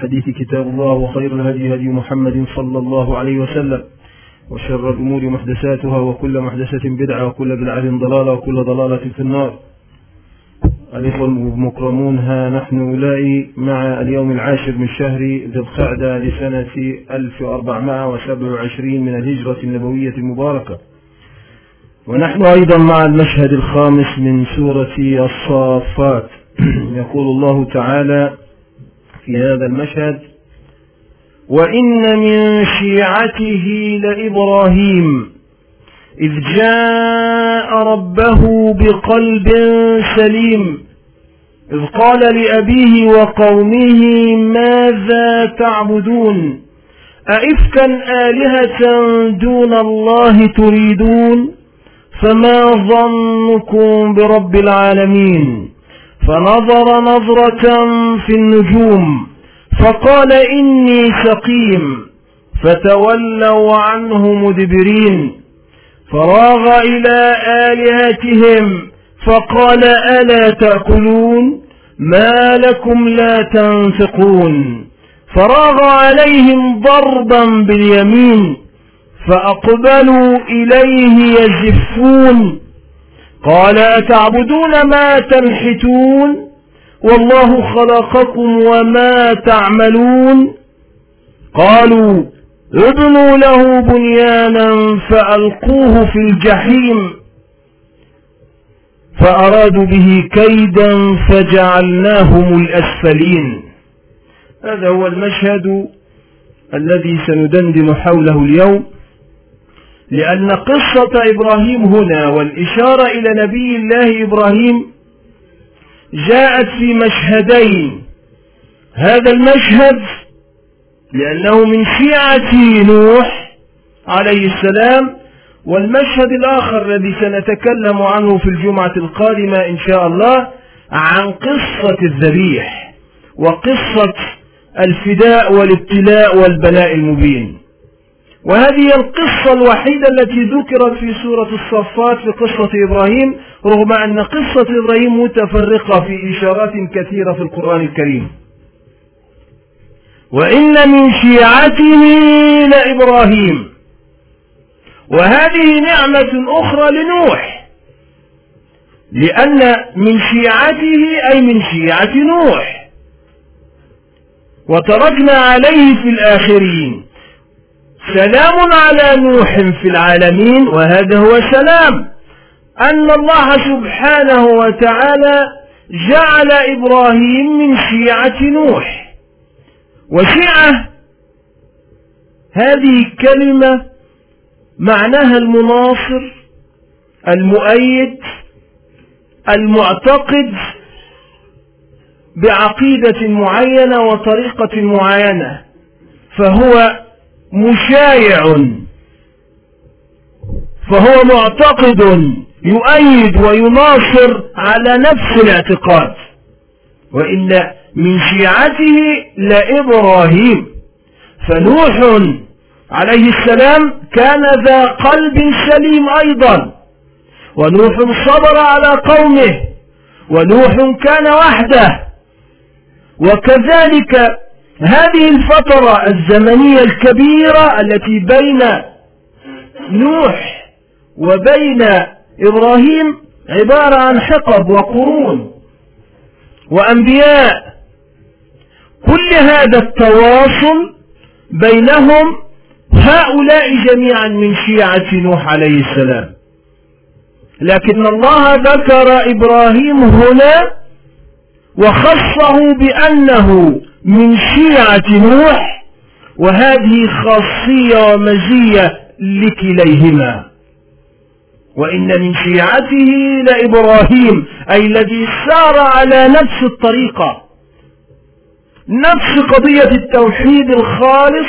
الحديث كتاب الله وخير الهدي هدي محمد صلى الله عليه وسلم وشر الأمور محدثاتها وكل محدثة بدعة وكل بدعة ضلالة وكل ضلالة في النار. الإخوة المكرمون ها نحن أولئي مع اليوم العاشر من شهر ذي القعدة لسنة 1427 من الهجرة النبوية المباركة. ونحن أيضا مع المشهد الخامس من سورة الصافات. يقول الله تعالى في هذا المشهد وإن من شيعته لإبراهيم إذ جاء ربه بقلب سليم إذ قال لأبيه وقومه ماذا تعبدون؟ أئفكا آلهة دون الله تريدون؟ فما ظنكم برب العالمين؟ فنظر نظرة في النجوم فقال إني سقيم فتولوا عنه مدبرين فراغ إلى آلهتهم فقال ألا تأكلون؟ ما لكم لا تنفقون. فراغ عليهم ضربا باليمين فأقبلوا إليه يزفون. قال أتعبدون ما تنحتون؟ والله خلقكم وما تعملون. قالوا ابنوا له بنيانا فألقوه في الجحيم. فأرادوا به كيدا فجعلناهم الأسفلين. هذا هو المشهد الذي سندندن حوله اليوم. لأن قصة إبراهيم هنا والإشارة إلى نبي الله إبراهيم جاءت في مشهدين. هذا المشهد لأنه من شيعة نوح عليه السلام والمشهد الآخر الذي سنتكلم عنه في الجمعة القادمة إن شاء الله عن قصة الذبيح وقصة الفداء والابتلاء والبلاء المبين. وهذه القصة الوحيدة التي ذكرت في سورة الصفات في قصة إبراهيم رغم أن قصة إبراهيم متفرقة في إشارات كثيرة في القرآن الكريم. وإن من شيعته لإبراهيم. وهذه نعمة أخرى لنوح. لأن من شيعته أي من شيعة نوح. وتركنا عليه في الآخرين. سلام على نوح في العالمين وهذا هو سلام. أن الله سبحانه وتعالى جعل إبراهيم من شيعة نوح. وشيعة هذه كلمة معناها المناصر المؤيد المعتقد بعقيدة معينة وطريقة معينة. فهو مشايع. فهو معتقد يؤيد ويناصر على نفس الاعتقاد. وإن من شيعته لإبراهيم. فنوح عليه السلام كان ذا قلب سليم أيضا. ونوح صبر على قومه. ونوح كان وحده. وكذلك هذه الفترة الزمنية الكبيرة التي بين نوح وبين إبراهيم عبارة عن حقب وقرون وأنبياء. كل هذا التواصل بينهم هؤلاء جميعا من شيعة نوح عليه السلام. لكن الله ذكر إبراهيم هنا وخصه بأنه من شيعة نوح وهذه خاصية ومزية لكليهما. وإن من شيعته لإبراهيم أي الذي سار على نفس الطريقة. نفس قضية التوحيد الخالص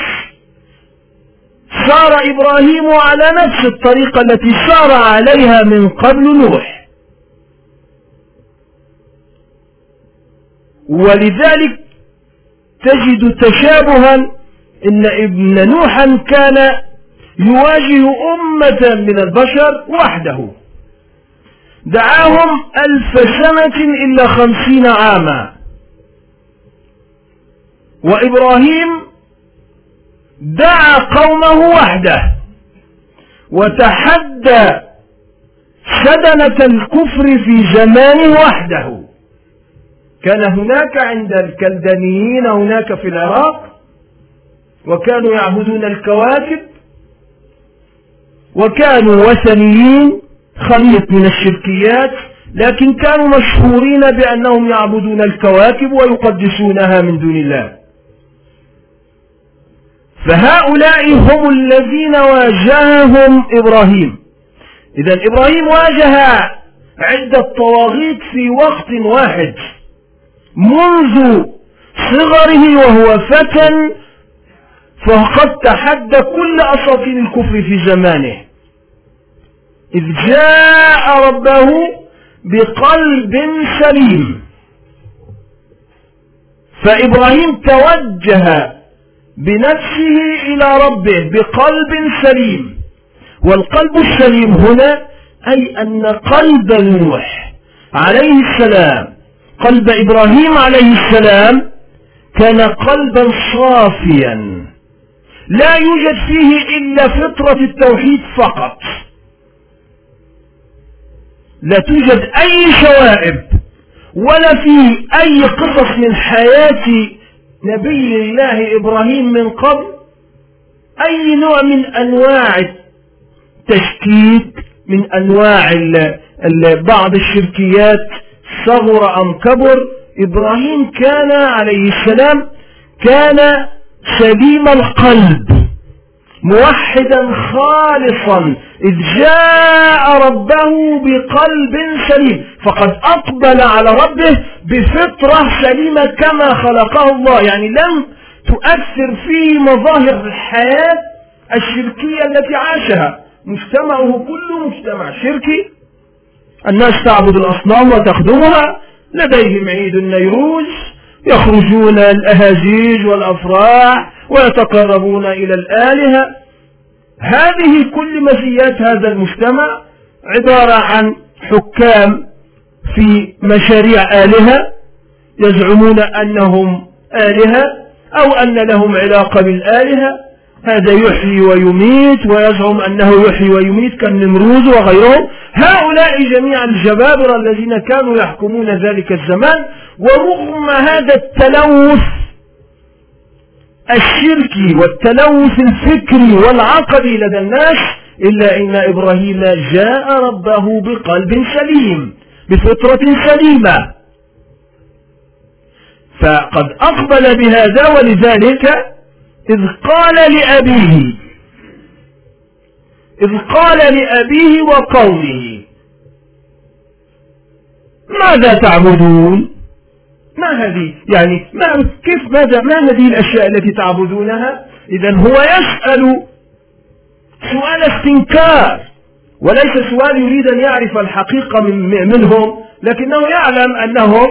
سار إبراهيم على نفس الطريقة التي سار عليها من قبل نوح. ولذلك تجد تشابها إن ابن نوحا كان يواجه أمة من البشر وحده. دعاهم ألف سنة إلا خمسين عاما. وإبراهيم دعا قومه وحده. وتحدى سدنة الكفر في زمانه وحده. كان هناك عند الكلدانيين هناك في العراق وكانوا يعبدون الكواكب وكانوا وثنيين خليط من الشركيات لكن كانوا مشهورين بأنهم يعبدون الكواكب ويقدسونها من دون الله. فهؤلاء هم الذين واجههم إبراهيم. إذا إبراهيم واجه عدة طواغيت في وقت واحد. منذ صغره وهو فتى فقد تحدى كل أساطين الكفر في زمانه. إذ جاء ربه بقلب سليم. فإبراهيم توجه بنفسه إلى ربه بقلب سليم. والقلب السليم هنا أي أن قلب نوح عليه السلام قلب إبراهيم عليه السلام كان قلبا صافيا. لا يوجد فيه إلا فطرة التوحيد فقط. لا توجد أي شوائب ولا فيه أي قصص من حياة نبي الله إبراهيم من قبل. أي نوع من أنواع التشكيك من أنواع بعض الشركيات صغر أم كبر إبراهيم كان عليه السلام كان سليم القلب موحدا خالصا إذ جاء ربه بقلب سليم فقد أقبل على ربه بفطرة سليمة كما خلقه الله يعني لم تؤثر فيه مظاهر الحياة الشركية التي عاشها مجتمعه كله مجتمع شركي. الناس تعبد الأصنام وتخدمها. لديهم عيد النيروز. يخرجون الأهازيج والأفراح ويتقربون إلى الآلهة. هذه كل مزيات هذا المجتمع عبارة عن حكام في مشاريع آلهة يزعمون أنهم آلهة أو أن لهم علاقة بالآلهة. هذا يحيي ويميت ويزعم أنه يحيي ويميت كالنمروز وغيرهم. هؤلاء جميعا الجبابرة الذين كانوا يحكمون ذلك الزمان ورغم هذا التلوث الشركي والتلوث الفكري والعقدي لدى الناس إلا إن إبراهيم جاء ربه بقلب سليم بفطرة سليمة. فقد أقبل بهذا ولذلك إذ قال لأبيه إذ قال لأبيه وقومه ماذا تعبدون؟ ما هذه؟ يعني ما كيف ماذا؟ ما هذه الأشياء التي تعبدونها؟ إذا هو يسأل سؤال استنكار وليس سؤال يريد أن يعرف الحقيقة من منهم لكنه يعلم أنهم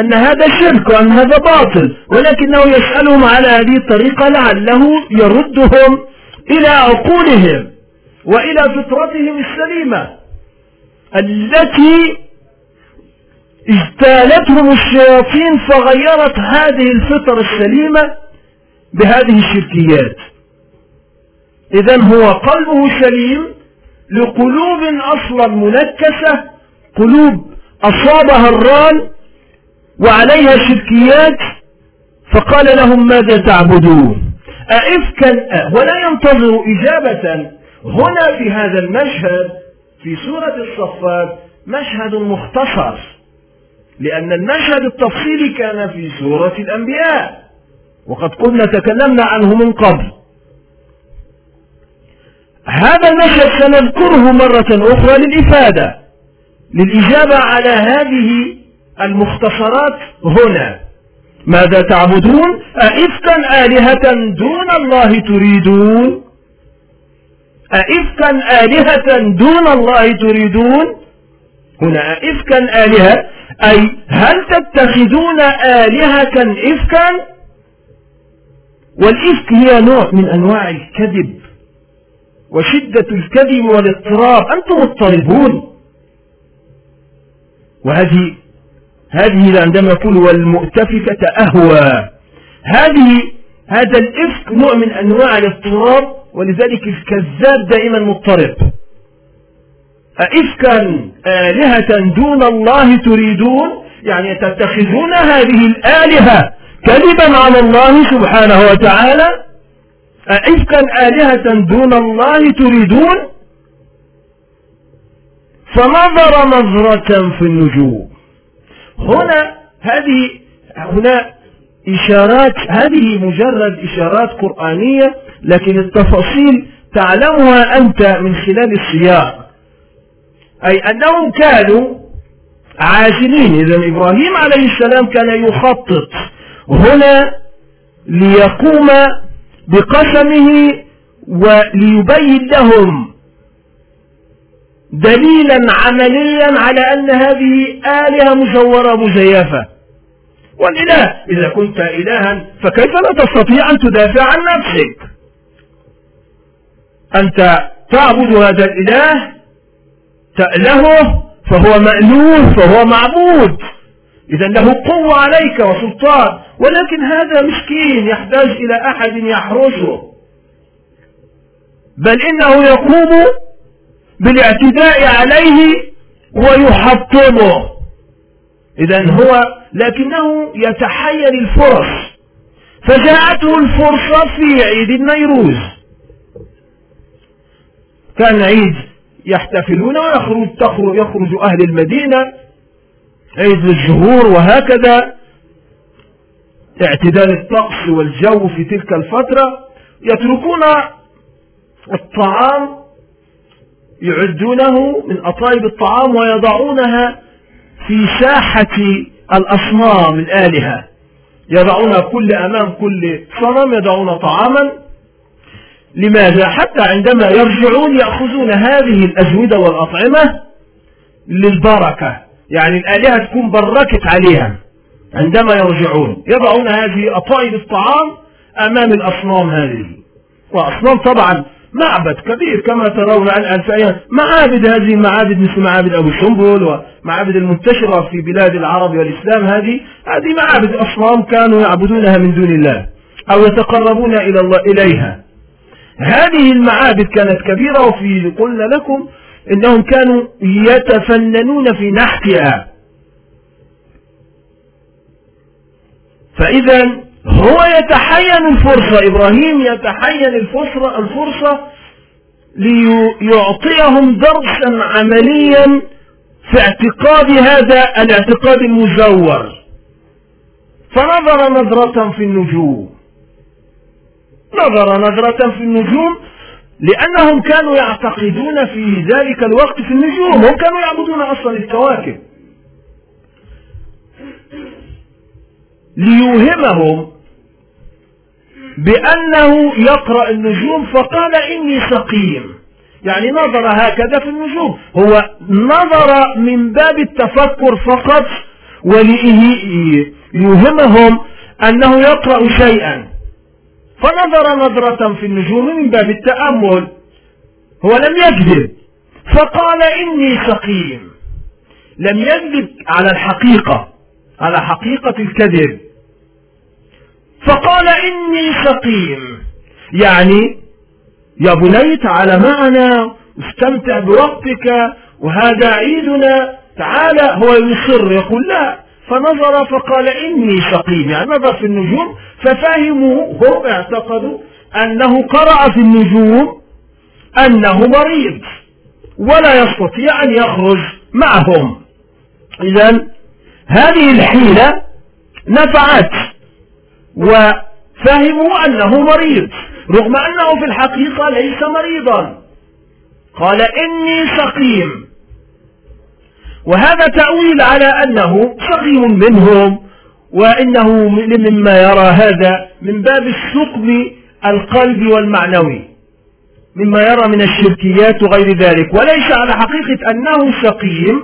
أن هذا شرك وأن هذا باطل ولكنه يسألهم على هذه الطريقة لعله يردهم إلى عقولهم. وإلى فطرتهم السليمة التي اجتالتهم الشياطين فغيرت هذه الفطر السليمة بهذه الشركيات. إذا هو قلبه سليم لقلوب أصلا منكسة قلوب أصابها الران وعليها شركيات فقال لهم ماذا تعبدون؟ أئفكا ولا ينتظر إجابة هنا في هذا المشهد في سورة الصفات مشهد مختصر لأن المشهد التفصيلي كان في سورة الأنبياء وقد قلنا تكلمنا عنه من قبل. هذا المشهد سنذكره مرة أخرى للإفادة للإجابة على هذه المختصرات هنا. ماذا تعبدون؟ أئفكا آلهة دون الله تريدون؟ أئفكا آلهة دون الله تريدون؟ هنا أئفكا آلهة أي هل تتخذون آلهة إفكا؟ والإفك هي نوع من أنواع الكذب وشدة الكذب والاضطراب أنتم مضطربون. وهذه هذه عندما يقول والمؤتفكة أهوى. هذه هذا الإفك نوع من أنواع الاضطراب ولذلك الكذاب دائما مضطرب. أئفكا آلهة دون الله تريدون؟ يعني تتخذون هذه الآلهة كذبا على الله سبحانه وتعالى؟ أئفكا آلهة دون الله تريدون؟ فنظر نظرة في النجوم. هنا هذه هنا إشارات هذه مجرد إشارات قرآنية لكن التفاصيل تعلمها أنت من خلال السياق. أي أنهم كانوا عازلين إذا إبراهيم عليه السلام كان يخطط هنا ليقوم بقسمه وليبين لهم دليلا عمليا على أن هذه آلهة مزورة مزيفة. والإله إذا كنت إلها فكيف لا تستطيع أن تدافع عن نفسك؟ أنت تعبد هذا الإله تألهه فهو مألوه فهو معبود. إذا له قوة عليك وسلطان. ولكن هذا مسكين يحتاج إلى أحد يحرسه. بل إنه يقوم بالاعتداء عليه ويحطمه. إذا هو لكنه يتحير الفرص فجاءته الفرصة في عيد النيروز. كان عيد يحتفلون ويخرج تخرج يخرج أهل المدينة. عيد الزهور وهكذا. اعتدال الطقس والجو في تلك الفترة. يتركون الطعام يعدونه من أطايب الطعام ويضعونها في ساحة الأصنام الآلهة. يضعون كل أمام كل صنم يضعون طعاما. لماذا؟ حتى عندما يرجعون يأخذون هذه الأزودة والأطعمة للبركة. يعني الآلهة تكون بركت عليها عندما يرجعون. يضعون هذه أطايب الطعام أمام الأصنام هذه. وأصنام طبعا معبد كبير كما ترون الآن أيام. معابد هذه المعابد مثل معابد أبو سمبل ومعابد المنتشرة في بلاد العرب والإسلام هذه. هذه معابد أصنام كانوا يعبدونها من دون الله أو يتقربون إلى الله إليها. هذه المعابد كانت كبيرة وفي قلنا لكم إنهم كانوا يتفننون في نحتها. فإذا هو يتحين الفرصة إبراهيم يتحين الفرصة, الفرصة ليعطيهم درسا عمليا في اعتقاد هذا الاعتقاد المزور. فنظر نظرة في النجوم. نظر نظرة في النجوم لأنهم كانوا يعتقدون في ذلك الوقت في النجوم. هم كانوا يعبدون أصلا الكواكب. ليوهمهم بأنه يقرأ النجوم فقال إني سقيم. يعني نظر هكذا في النجوم. هو نظر من باب التفكر فقط وليوهمهم أنه يقرأ شيئا. فنظر نظرة في النجوم من باب التأمل هو لم يكذب فقال إني سقيم. لم يكذب على الحقيقة على حقيقة الكذب. فقال إني سقيم. يعني يا بني تعال معنا استمتع بوقتك وهذا عيدنا تعال هو يصر يقول لا. فنظر فقال إني سقيم يعني نظر في النجوم ففهموا هم اعتقدوا أنه قرأ في النجوم أنه مريض ولا يستطيع أن يخرج معهم. إذا هذه الحيلة نفعت وفهموا أنه مريض رغم أنه في الحقيقة ليس مريضا. قال إني سقيم وهذا تأويل على أنه سقيم منهم وإنه مما يرى هذا من باب الثقب القلبي والمعنوي مما يرى من الشركيات وغير ذلك. وليس على حقيقة أنه سقيم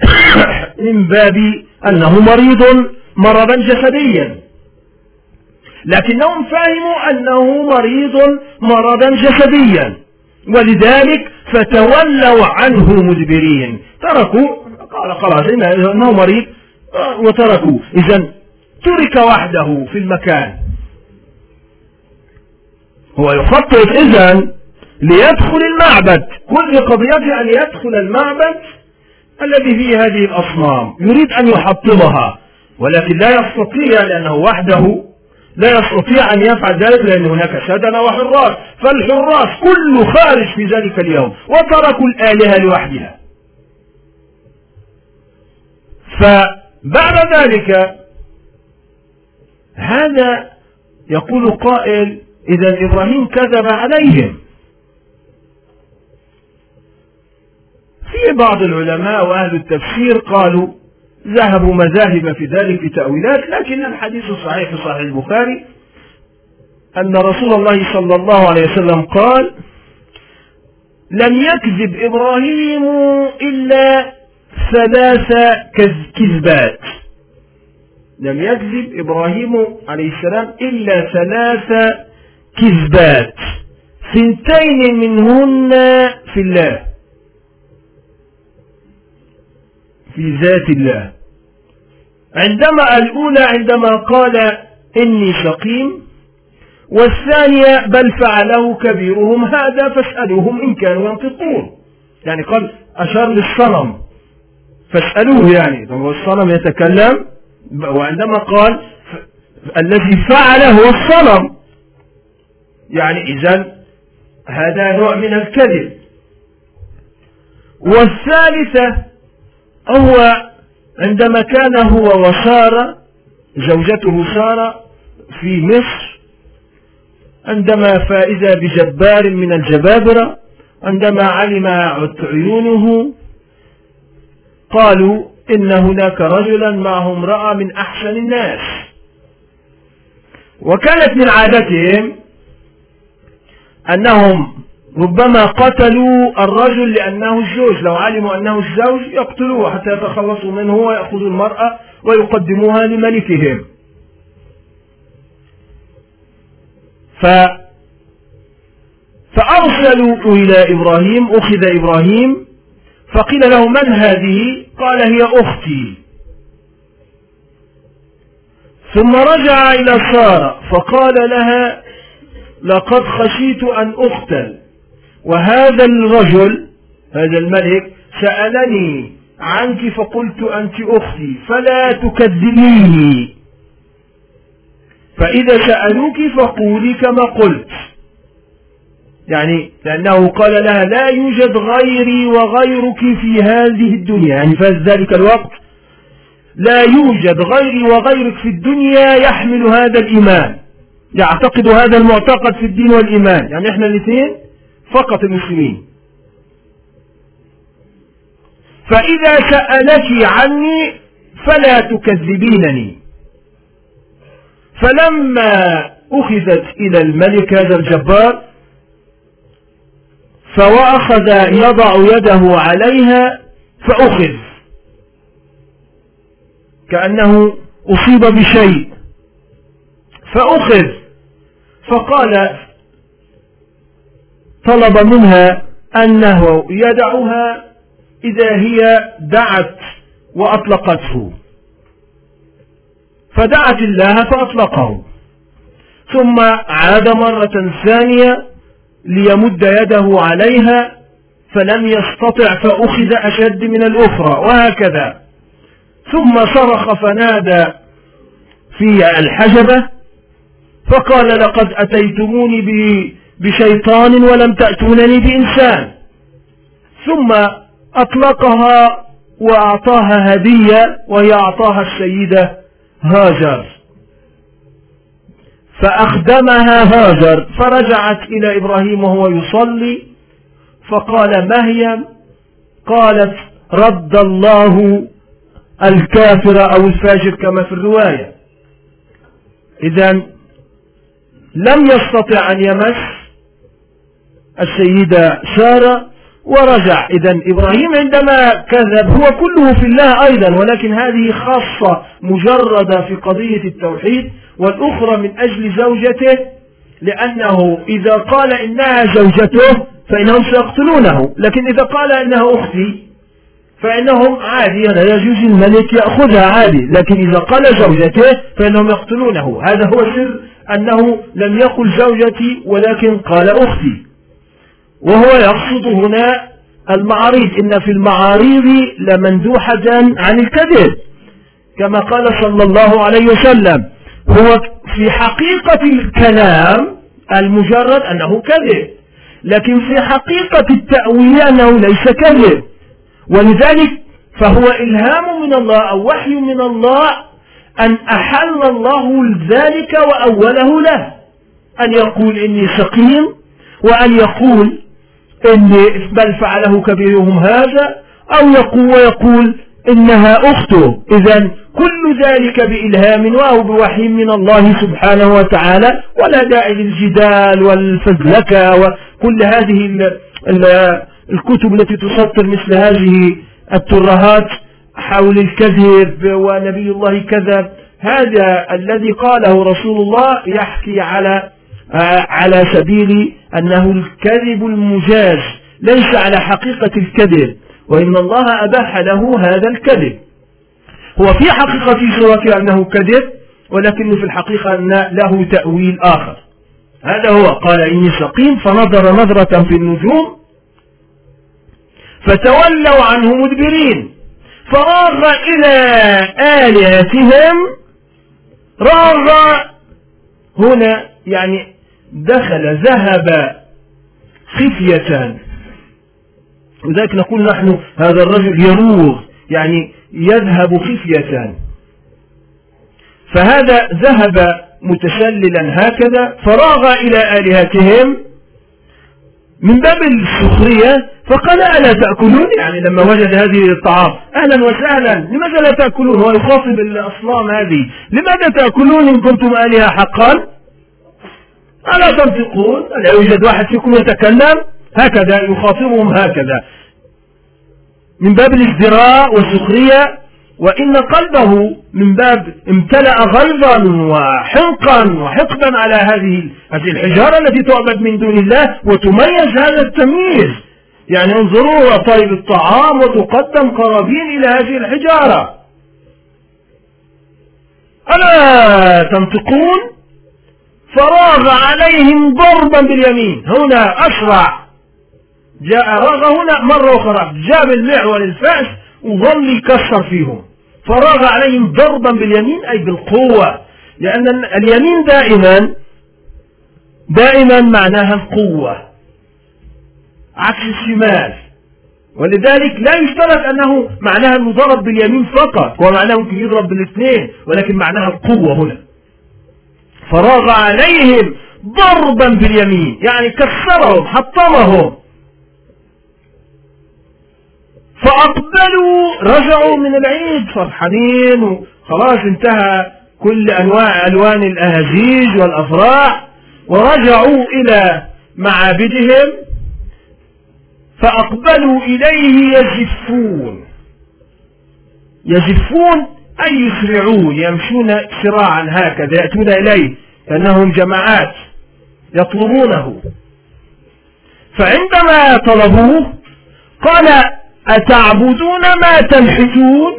من باب أنه مريض مرضا جسديا. لكنهم فهموا أنه مريض مرضا جسديا ولذلك فتولوا عنه مدبرين. تركوا قال خلاص إنه مريض وتركوا إذا ترك وحده في المكان. هو يخطط إذن ليدخل المعبد. كل قضيته أن يدخل المعبد الذي فيه هذه الأصنام. يريد أن يحطمها ولكن لا يستطيع لأنه وحده لا يستطيع أن يفعل ذلك لأن هناك سدنة وحراس. فالحراس كله خارج في ذلك اليوم وتركوا الآلهة لوحدها. فبعد ذلك هذا يقول قائل إذا إبراهيم كذب عليهم. في بعض العلماء وأهل التفسير قالوا ذهبوا مذاهب في ذلك بتأويلات لكن الحديث الصحيح في صحيح البخاري أن رسول الله صلى الله عليه وسلم قال لم يكذب إبراهيم إلا ثلاث كذبات. لم يكذب إبراهيم عليه السلام إلا ثلاث كذبات. ثنتين منهن في الله. في ذات الله. عندما الأولى عندما قال إني سقيم والثانية بل فعله كبيرهم هذا فاسألوهم إن كانوا ينطقون. يعني قال أشار للصنم. فاسألوه يعني. هو الصنم يتكلم وعندما قال الذي فعل هو الصنم. يعني إذا هذا نوع من الكذب. والثالثة هو عندما كان هو وسارة زوجته سارة في مصر عندما فإذا بجبار من الجبابرة عندما علم عيونه قالوا إن هناك رجلا معه امرأة من أحسن الناس. وكانت من عادتهم أنهم ربما قتلوا الرجل لأنه الزوج لو علموا أنه الزوج يقتلوه حتى يتخلصوا منه ويأخذوا المرأة ويقدموها لملكهم. ف فأرسلوا إلى إبراهيم أخذ إبراهيم فقيل له من هذه؟ قال هي أختي. ثم رجع إلى سارة فقال لها لقد خشيت أن أقتل. وهذا الرجل هذا الملك سألني عنك فقلت أنت أختي فلا تكذبيني. فإذا سألوك فقولي كما قلت. يعني لأنه قال لها لا يوجد غيري وغيرك في هذه الدنيا. يعني في ذلك الوقت. لا يوجد غيري وغيرك في الدنيا يحمل هذا الإيمان. يعتقد هذا المعتقد في الدين والإيمان. يعني إحنا الاثنين فقط المسلمين. فإذا سألك عني فلا تكذبينني. فلما أخذت إلى الملك هذا الجبار فأخذ يضع يده عليها فأخذ. كأنه أصيب بشيء. فأخذ. فقال طلب منها أنه يدعها إذا هي دعت وأطلقته. فدعت الله فأطلقه. ثم عاد مرة ثانية ليمد يده عليها فلم يستطع فأخذ أشد من الأخرى وهكذا. ثم صرخ فنادى في الحجبة فقال لقد أتيتموني بشيطان ولم تأتونني بإنسان. ثم أطلقها وأعطاها هدية وهي أعطاها السيدة هاجر. فأخدمها هاجر. فرجعت إلى إبراهيم وهو يصلي. فقال ما هي قالت رد الله الكافر أو الفاجر كما في الرواية. إذا لم يستطع أن يمس السيدة سارة ورجع. إذا إبراهيم عندما كذب هو كله في الله أيضا ولكن هذه خاصة مجردة في قضية التوحيد. والأخرى من أجل زوجته لأنه إذا قال إنها زوجته فإنهم سيقتلونه. لكن إذا قال إنها أختي فإنهم عادي لا يجوز الملك يأخذها عادي. لكن إذا قال زوجته فإنهم يقتلونه. هذا هو سر أنه لم يقل زوجتي ولكن قال أختي. وهو يقصد هنا المعاريض. إن في المعاريض لمندوحة عن الكذب كما قال صلى الله عليه وسلم. هو في حقيقة الكلام المجرد أنه كذب. لكن في حقيقة التأويل أنه ليس كذب. ولذلك فهو إلهام من الله أو وحي من الله أن أحل الله ذلك وأوله له. أن يقول إني سقيم وأن يقول إني بل فعله كبيرهم هذا أو يقول ويقول إنها أخته إذا كل ذلك بإلهام أو بوحي من الله سبحانه وتعالى ولا داعي للجدال والفزلكة وكل هذه الكتب التي تسطر مثل هذه الترهات حول الكذب ونبي الله كذب. هذا الذي قاله رسول الله يحكي على على سبيل أنه الكذب المجاز ليس على حقيقة الكذب. وإن الله أباح له هذا الكذب. هو في حقيقة صورته أنه كذب ولكنه في الحقيقة أن له تأويل آخر. هذا هو. قال إني سقيم فنظر نظرة في النجوم فتولوا عنه مدبرين. فراغ إلى آلهتهم راغ هنا يعني دخل ذهب خفية لذلك نقول نحن هذا الرجل يروغ يعني يذهب خفية. فهذا ذهب متسللا هكذا فراغ إلى آلهتهم من باب السخرية فقال ألا تأكلون؟ يعني لما وجد هذه الطعام أهلا وسهلا لماذا لا تأكلون؟ هو يخاطب الأصنام هذه. لماذا تأكلون إن كنتم آلهة حقا؟ ألا تنطقون؟ ألا يوجد واحد فيكم يتكلم هكذا يخاطبهم هكذا. من باب الازدراء والسخرية وإن قلبه من باب امتلأ غيظا وحنقا وحقدا على هذه هذه الحجارة التي تعبد من دون الله وتميز هذا التمييز. يعني انظروا طيب الطعام وتقدم قرابين إلى هذه الحجارة. ألا تنطقون؟ فراغ عليهم ضربا باليمين. هنا أسرع جاء راغ هنا مرة أخرى جاب المعول الفأس وظل يكسر فيهم. فراغ عليهم ضربا باليمين أي بالقوة. لأن اليمين دائما دائما معناها القوة. عكس الشمال. ولذلك لا يشترط أنه معناها أنه ضرب باليمين فقط ومعناه ممكن يضرب بالاثنين ولكن معناها القوة هنا. فراغ عليهم ضربا باليمين يعني كسرهم حطمهم. فأقبلوا رجعوا من العيد فرحانين وخلاص انتهى كل أنواع ألوان الأهازيج والأفراح ورجعوا إلى معابدهم فأقبلوا إليه يزفون. يزفون أي يسرعون يمشون سراعا هكذا يأتون إليه كأنهم جماعات يطلبونه. فعندما طلبوه قال أتعبدون ما تنحتون؟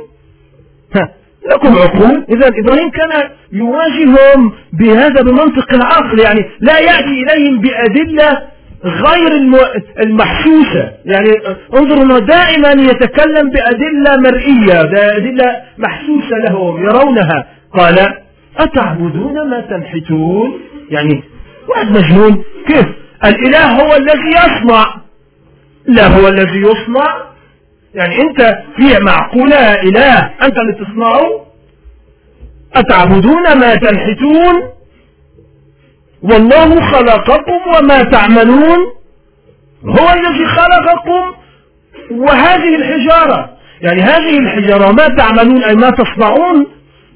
لكم عقول. إذا إبراهيم كان يواجههم بهذا بمنطق العقل يعني لا يأتي إليهم بأدلة غير المحسوسة. يعني انظروا انه دائما يتكلم بأدلة مرئية بأدلة محسوسة لهم يرونها. قال أتعبدون ما تنحتون؟ يعني واحد مجنون. كيف؟ الإله هو الذي يصنع. لا هو الذي يصنع. يعني انت في معقولة إله أنت اللي تصنعه؟ أتعبدون ما تنحتون؟ والله خلقكم وما تعملون؟ هو الذي خلقكم؟ وهذه الحجارة. يعني هذه الحجارة ما تعملون أي ما تصنعون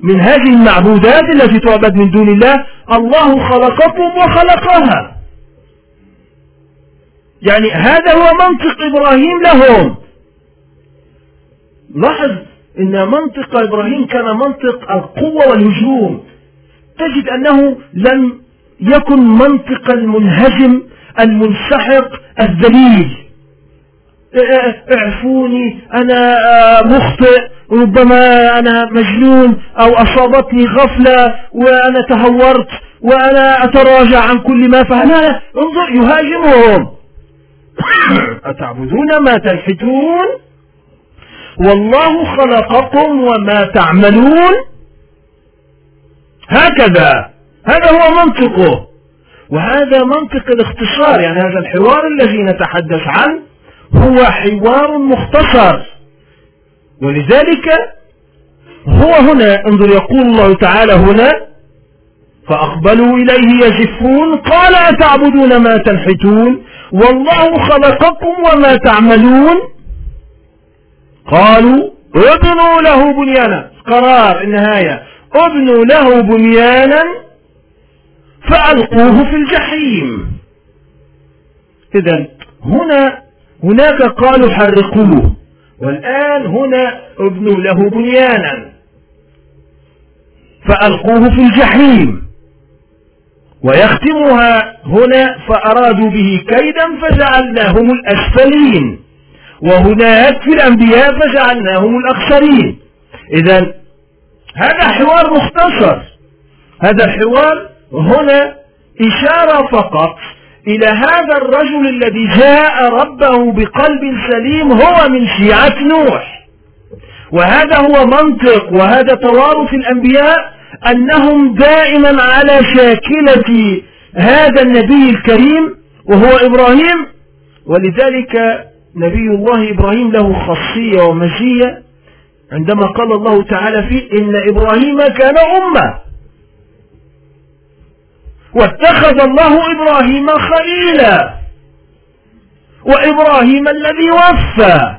من هذه المعبودات التي تعبد من دون الله؟ الله خلقكم وخلقها. يعني هذا هو منطق إبراهيم لهم. لاحظ إن منطق إبراهيم كان منطق القوة والهجوم. تجد أنه لم يكن منطق المنهزم المنسحق الذليل. اعفوني أنا مخطئ ربما أنا مجنون أو أصابتني غفلة وأنا تهورت وأنا أتراجع عن كل ما فعلنا انظر يهاجمهم. أتعبدون ما تلحتون والله خلقكم وما تعملون. هكذا. هذا هو منطقه. وهذا منطق الاختصار. يعني هذا الحوار الذي نتحدث عنه هو حوار مختصر. ولذلك هو هنا انظر يقول الله تعالى هنا فأقبلوا إليه يزفون قال أتعبدون ما تنحتون؟ والله خلقكم وما تعملون. قالوا ابنوا له بنيانا قرار النهاية. ابنوا له بنيانا فألقوه في الجحيم. إذا هنا هناك قالوا حرقوه والآن هنا ابنوا له بنيانا فألقوه في الجحيم. ويختمها هنا فأرادوا به كيدا فجعلناهم الأسفلين. وهناك في الأنبياء فجعلناهم الأخسرين. إذا هذا حوار مختصر. هذا الحوار هنا إشارة فقط إلى هذا الرجل الذي جاء ربه بقلب سليم هو من شيعة نوح. وهذا هو منطق وهذا توارث الأنبياء أنهم دائما على شاكلة هذا النبي الكريم وهو إبراهيم. ولذلك نبي الله إبراهيم له خاصية ومزية عندما قال الله تعالى فيه إن إبراهيم كان أمة. واتخذ الله إبراهيم خليلا. وإبراهيم الذي وفى.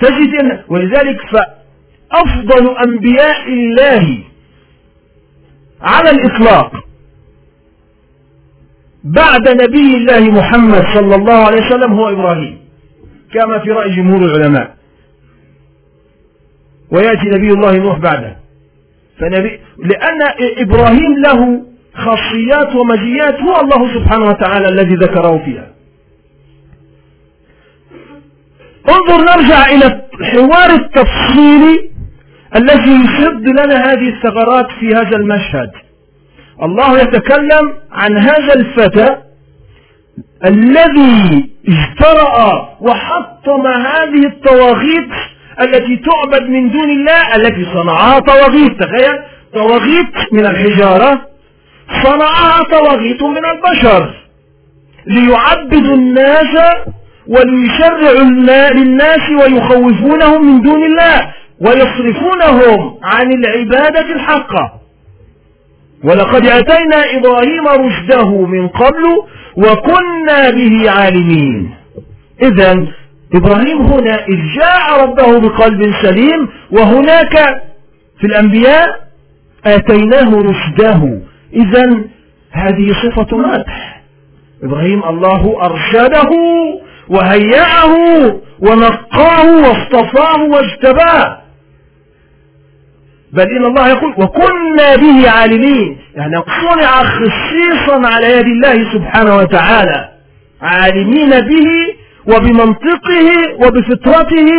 تجد ولذلك فأفضل أنبياء الله على الإطلاق. بعد نبي الله محمد صلى الله عليه وسلم هو إبراهيم. كما في رأي جمهور العلماء. ويأتي نبي الله نوح بعده. فنبي لأن إبراهيم له خاصيات ومزيات هو الله سبحانه وتعالى الذي ذكره فيها. انظر نرجع إلى الحوار التفصيلي الذي يسد لنا هذه الثغرات في هذا المشهد. الله يتكلم عن هذا الفتى الذي اجترأ وحطم هذه الطواغيت التي تعبد من دون الله التي صنعها طواغيت. تخيل طواغيت من الحجارة صنعها طواغيت من البشر. ليعبدوا الناس وليشرعوا للناس ويخوفونهم من دون الله ويصرفونهم عن العبادة الحقة. ولقد أتينا إبراهيم رشده من قبل وكنا به عالمين. إذا إبراهيم هنا إذ جاء ربه بقلب سليم وهناك في الأنبياء آتيناه رشده. إذا هذه صفة مدح إبراهيم الله أرشده وهيأه ونقاه واصطفاه واجتباه. بل إن الله يقول وكنا به عالمين. يعني صنع خصيصا على يد الله سبحانه وتعالى. عالمين به وبمنطقه وبفطرته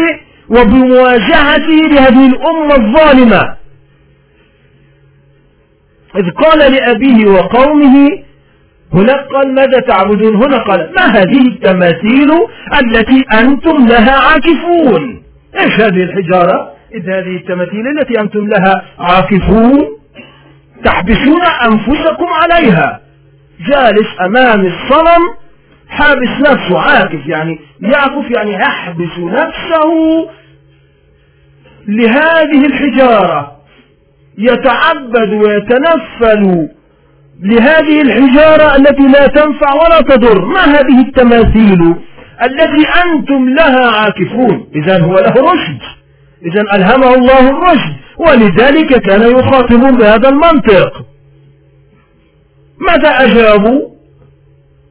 وبمواجهته لهذه الأمة الظالمة. إذ قال لأبيه وقومه هناك قال ماذا تعبدون؟ هنا قال ما هذه التماثيل التي أنتم لها عاكفون؟ إيش هذه الحجارة؟ إذ هذه التماثيل التي أنتم لها عاكفون تحبسون أنفسكم عليها. جالس أمام الصنم حابس نفسه عاكف يعني يعكف يعني يحبس نفسه لهذه الحجارة. يتعبد ويتنفل لهذه الحجارة التي لا تنفع ولا تضر. ما هذه التماثيل التي أنتم لها عاكفون؟ إذا هو له رشد. إذا ألهمه الله الرشد ولذلك كان يخاطب بهذا المنطق. ماذا أجابوا؟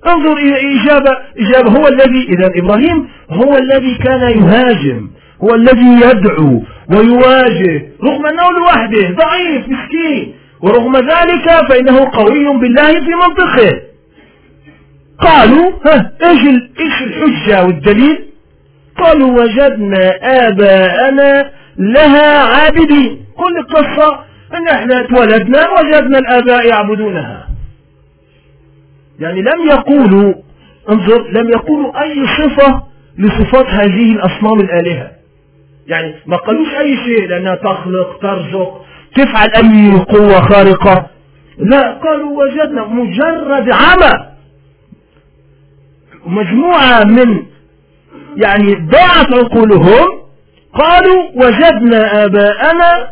انظر إلى إجابة, إجابة هو الذي إذا إبراهيم هو الذي كان يهاجم هو الذي يدعو ويواجه رغم أنه لوحده ضعيف مسكين. ورغم ذلك فإنه قوي بالله في منطقه. قالوا ها إيش إيش الحجة والدليل؟ قالوا وجدنا آباءنا لها عابدين. كل القصة أن إحنا اتولدنا وجدنا الآباء يعبدونها. يعني لم يقولوا انظر لم يقولوا أي صفة لصفات هذه الأصنام الآلهة. يعني ما قالوش أي شيء لأنها تخلق ترزق تفعل أي قوة خارقة. لا قالوا وجدنا مجرد عمى مجموعة من يعني ضاعت عقولهم قالوا وجدنا آباءنا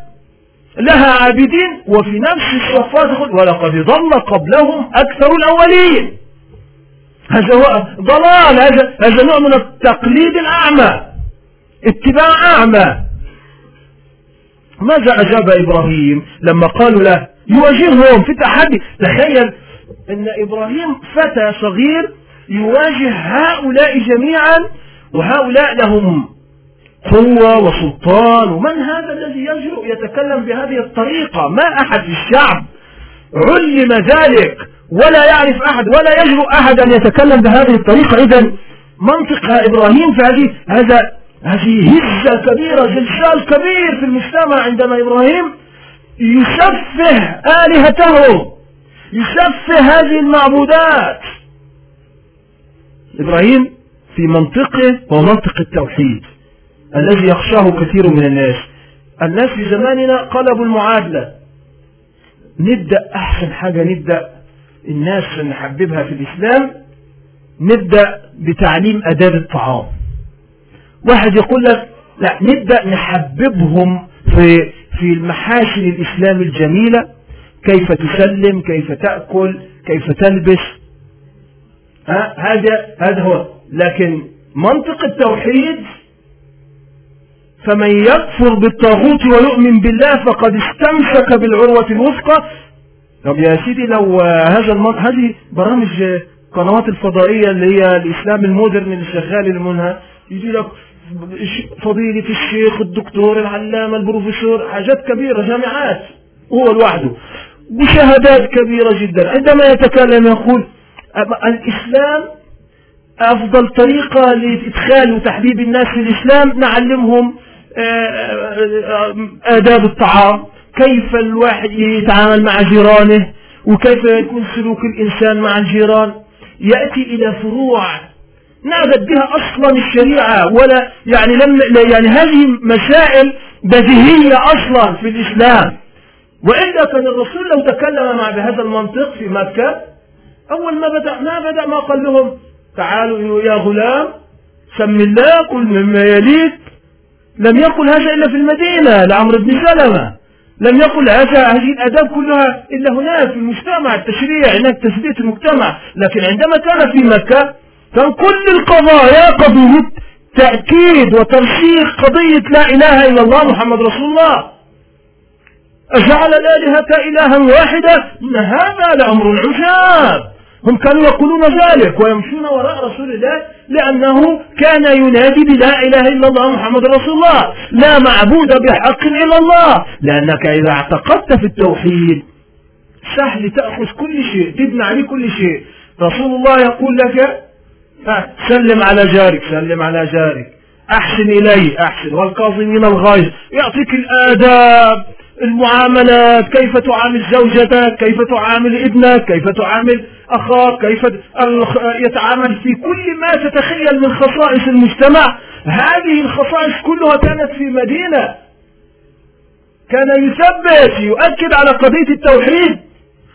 لها عابدين وفي نفس الصفات ولقد ضل قبلهم أكثر الأولين. هذا هو ضلال هذا هذا نوع من التقليد الأعمى اتباع أعمى. ماذا أجاب إبراهيم لما قالوا له؟ يواجههم في تحدي تخيل أن إبراهيم فتى صغير يواجه هؤلاء جميعا وهؤلاء لهم قوة وسلطان ومن هذا الذي يجرؤ يتكلم بهذه الطريقة؟ ما أحد في الشعب علم ذلك ولا يعرف أحد ولا يجرؤ أحد أن يتكلم بهذه الطريقة. إذا منطق إبراهيم في هذه هذا هذه هزة كبيرة زلزال كبير في المجتمع عندما إبراهيم يسفه آلهته يسفه هذه المعبودات. إبراهيم في منطقة هو منطق التوحيد الذي يخشاه كثير من الناس. الناس في زماننا قلبوا المعادلة. نبدأ أحسن حاجة نبدأ الناس نحببها في الإسلام نبدأ بتعليم أداب الطعام. واحد يقول لك لا نبدأ نحببهم في في المحاسن الإسلام الجميلة. كيف تسلم كيف تأكل كيف تلبس. ها هذا هذا هو لكن منطق التوحيد فمن يكفر بالطاغوت ويؤمن بالله فقد استمسك بالعروة الوثقى. طب يا سيدي لو هذا المنطق هذه برامج قنوات الفضائية اللي هي الإسلام المودرن اللي شغال منها يجي لك فضيلة الشيخ الدكتور العلامة البروفيسور حاجات كبيرة جامعات هو لوحده بشهادات كبيرة جدا. عندما يتكلم يقول الإسلام أفضل طريقة لإدخال وتحبيب الناس في الإسلام نعلمهم آداب الطعام كيف الواحد يتعامل مع جيرانه وكيف يكون سلوك الإنسان مع الجيران. يأتي إلى فروع نعبد بها أصلا الشريعة ولا يعني لم يعني هذه مسائل بديهية أصلا في الإسلام. وإلا كان الرسول لو تكلم مع بهذا المنطق في مكة أول ما بدأ ما بدأ ما قال لهم تعالوا يا غلام سم الله كل مما يليك. لم يقل هذا إلا في المدينة لعمرو بن سلمة. لم يقل هذا هذه الآداب كلها إلا هناك في المجتمع التشريع هناك تثبيت المجتمع. لكن عندما كان في مكة كان كل القضايا قضية تأكيد وترسيخ قضية لا إله إلا الله محمد رسول الله. أجعل الآلهة إلها واحدة إن هذا لأمر عجاب هم كانوا يقولون ذلك ويمشون وراء رسول الله لأنه كان ينادي بلا إله إلا الله محمد رسول الله لا معبود بحق إلا الله لأنك إذا اعتقدت في التوحيد سهل تأخذ كل شيء تبنى عليه كل شيء. رسول الله يقول لك سلم على جارك سلم على جارك أحسن إليه أحسن. والكاظمين الغيظ يعطيك الآداب المعاملات كيف تعامل زوجتك كيف تعامل ابنك كيف تعامل أخاك كيف يتعامل في كل ما تتخيل من خصائص المجتمع. هذه الخصائص كلها كانت في مدينة. كان يثبت يؤكد على قضية التوحيد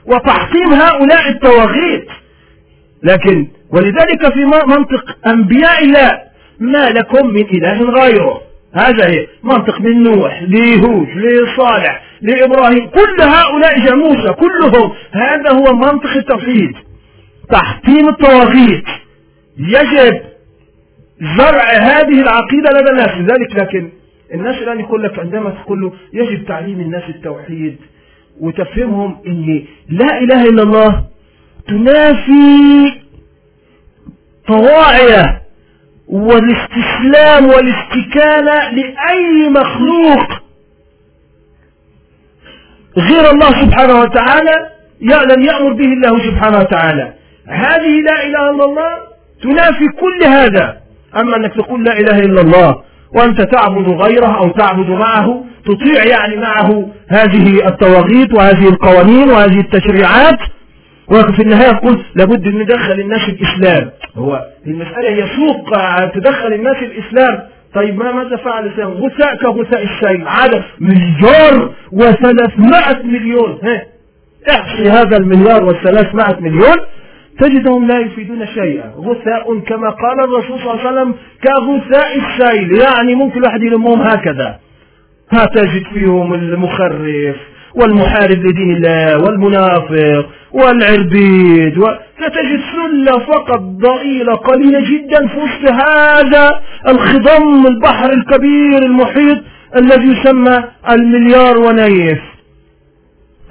وتحطيم هؤلاء التواغيت. لكن ولذلك في منطق أنبياء الله ما لكم من إله غيره. هذا هي منطق من نوح لهود لصالح لإبراهيم. كل هؤلاء جاموسة كلهم. هذا هو منطق التوحيد. تحطيم الطواغيت. يجب زرع هذه العقيدة لدى الناس لذلك لكن الناس الآن يقول لك عندما تقول له يجب تعليم الناس التوحيد وتفهمهم إن لا إله إلا الله تنافي طواعية والاستسلام والاستكانة لأي مخلوق. غير الله سبحانه وتعالى لم يأمر به الله سبحانه وتعالى. هذه لا إله إلا الله تنافي كل هذا. أما أنك تقول لا إله إلا الله وأنت تعبد غيره أو تعبد معه تطيع يعني معه هذه الطواغيت وهذه القوانين وهذه التشريعات وفي النهاية يقول لابد أن ندخل الناس الإسلام. هو المسألة هي سوق تدخل الناس الإسلام. طيب ما ماذا فعل الإسلام؟ غثاء كغثاء السيل عدد مليار وثلاثمائة مليون. ها؟ احصي هذا المليار والثلاثمائة مليون تجدهم لا يفيدون شيئا. غثاء كما قال الرسول صلى الله عليه وسلم كغثاء السيل. يعني ممكن الواحد يلمهم هكذا. ها تجد فيهم المخرف والمحارب لدين الله والمنافق والعربيد فتجد سلة فقط ضئيلة قليلة جدا في وسط هذا الخضم البحر الكبير المحيط الذي يسمى المليار ونيف.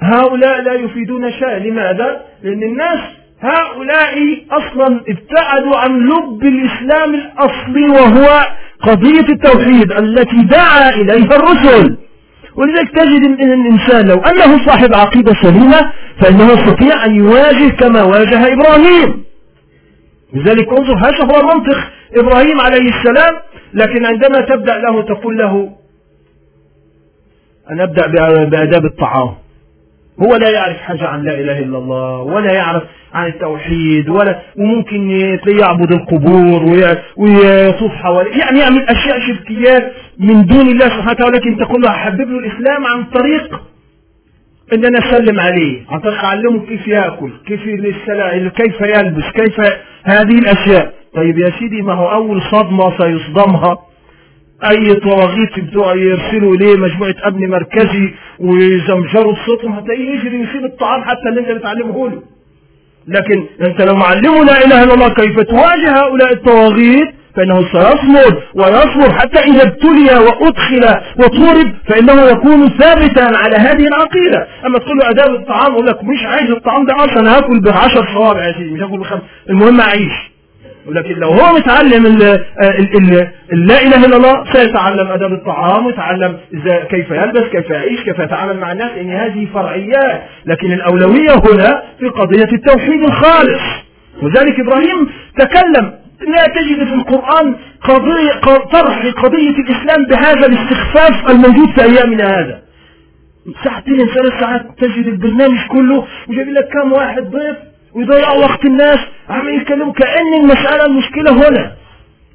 هؤلاء لا يفيدون شيئا. لماذا؟ لأن الناس هؤلاء أصلا ابتعدوا عن لب الإسلام الأصلي وهو قضية التوحيد التي دعا إليها الرسل. ولذلك تجد ان الإنسان لو أنه صاحب عقيدة سليمة فإنه يستطيع أن يواجه كما واجه إبراهيم. لذلك انظر هذا هو منطق إبراهيم عليه السلام لكن عندما تبدأ له تقول له أن أبدأ بآداب الطعام. هو لا يعرف حاجة عن لا إله إلا الله ولا يعرف عن التوحيد ولا وممكن يعبد القبور ويطوف حوالي يعني يعمل أشياء شركيات من دون الله سبحانه وتعالى لكن تقول له حبب له الإسلام عن طريق ان أنا اسلم عليه. عن طريق أعلمه كيف يأكل كيف كيف يلبس كيف هذه الأشياء. طيب يا سيدي ما هو أول صدمة سيصدمها؟ أي طواغيت بتوع يرسلوا إليه مجموعة امن مركزي ويزمجروا الصوتهم هتلاقيه يجري يسيب الطعام حتى اللي أنت بتعلمه له. لكن انت لو معلمه لا اله الا الله كيف تواجه هؤلاء الطواغيت فإنه سيصمد ويصبر حتى إذا ابتلي وأدخل وطورب فإنه يكون ثابتا على هذه العقيدة. أما تقول له اداب الطعام يقول لك مش عايز الطعام ده أصلا هاكل بعشر صوابع يا سيدي مش هاكل بخمس. المهم اعيش ولكن لو هو متعلم لا إله إلا الله سيتعلم اداب الطعام ويتعلم كيف يلبس كيف يعيش كيف يتعامل مع الناس ان هذه فرعيات. لكن الأولوية هنا في قضية التوحيد الخالص. وذلك إبراهيم تكلم. لا تجد في القرآن قضية طرح قضية الإسلام بهذا الاستخفاف الموجود في أيامنا هذا. ساعتين ثلاث ساعات تجد البرنامج كله وجايب لك كم واحد ضيف ويضيع وقت الناس. عم يتكلموا كأن المسألة المشكلة هنا.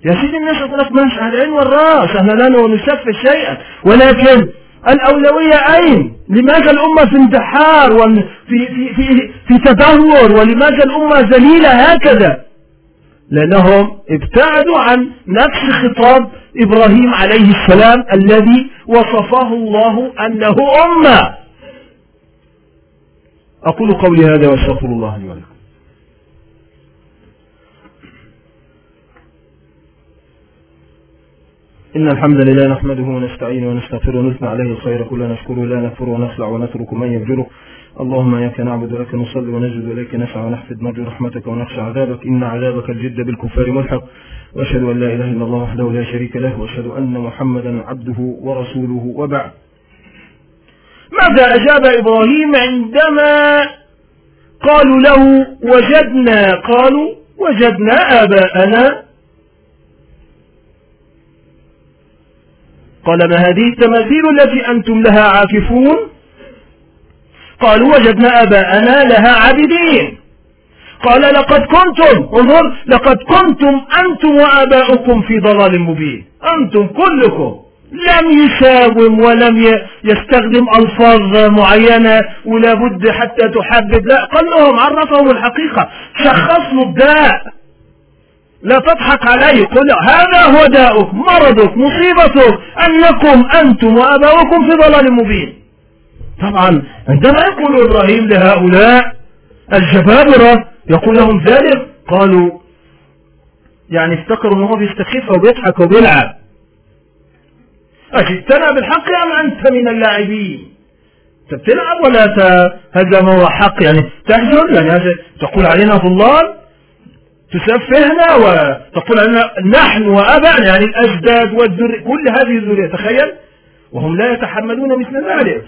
يا سيدي الناس يقول لك ماشي على العين والراس. إحنا لا نسفه شيئا. ولكن الأولوية أين؟ لماذا الأمة في اندحار وفي في في في تدهور؟ ولماذا الأمة ذليلة هكذا؟ لأنهم ابتعدوا عن نفس خطاب إبراهيم عليه السلام الذي وصفه الله أنه أمة. أقول قولي هذا وأستغفر الله لي ولكم. إن الحمد لله نحمده ونستعينه ونستغفره ونثنى عليه الخير. كله نشكره لا نكفر ونخلع ونترك من يفجره. اللهم إياك نعبد ولك نصلي ونجد إليك نسعى ونحفظ. نرجو رحمتك ونخشى عذابك. إن عذابك الجد بالكفار ملحق. وأشهد أن لا إله إلا الله وحده لا شريك له. وأشهد أن محمدا عبده ورسوله. وبعد. ماذا أجاب إبراهيم عندما قالوا له وجدنا؟ قالوا وجدنا آباءنا قال ما هذه التماثيل التي أنتم لها عاكفون؟ قالوا وجدنا أباءنا لها عابدين. قال لقد كنتم انظر لقد كنتم أنتم وآباؤكم في ضلال مبين. أنتم كلكم لم يساوم ولم يستخدم ألفاظ معينة ولا بد حتى تحدد. لا قال لهم عرفهم الحقيقة. شخص الداء لا تضحك عليه قل هذا هو داؤك مرضك مصيبتك أنكم أنتم وأباؤكم في ضلال مبين. طبعا عندما يقول إبراهيم لهؤلاء الجبابرة يقول لهم ذلك قالوا يعني افتكروا أنه بيستخف وبيضحك وبيلعب. أجئتنا بالحق أم أنت من اللاعبين؟ تلعب ولا ت... هذا ما هو حق؟ يعني تحجر يعني تقول علينا ضلال؟ تسفهنا وتقول علينا نحن وأبعنا يعني الأجداد والذرية كل هذه الذرية تخيل. وهم لا يتحملون مثل ذلك.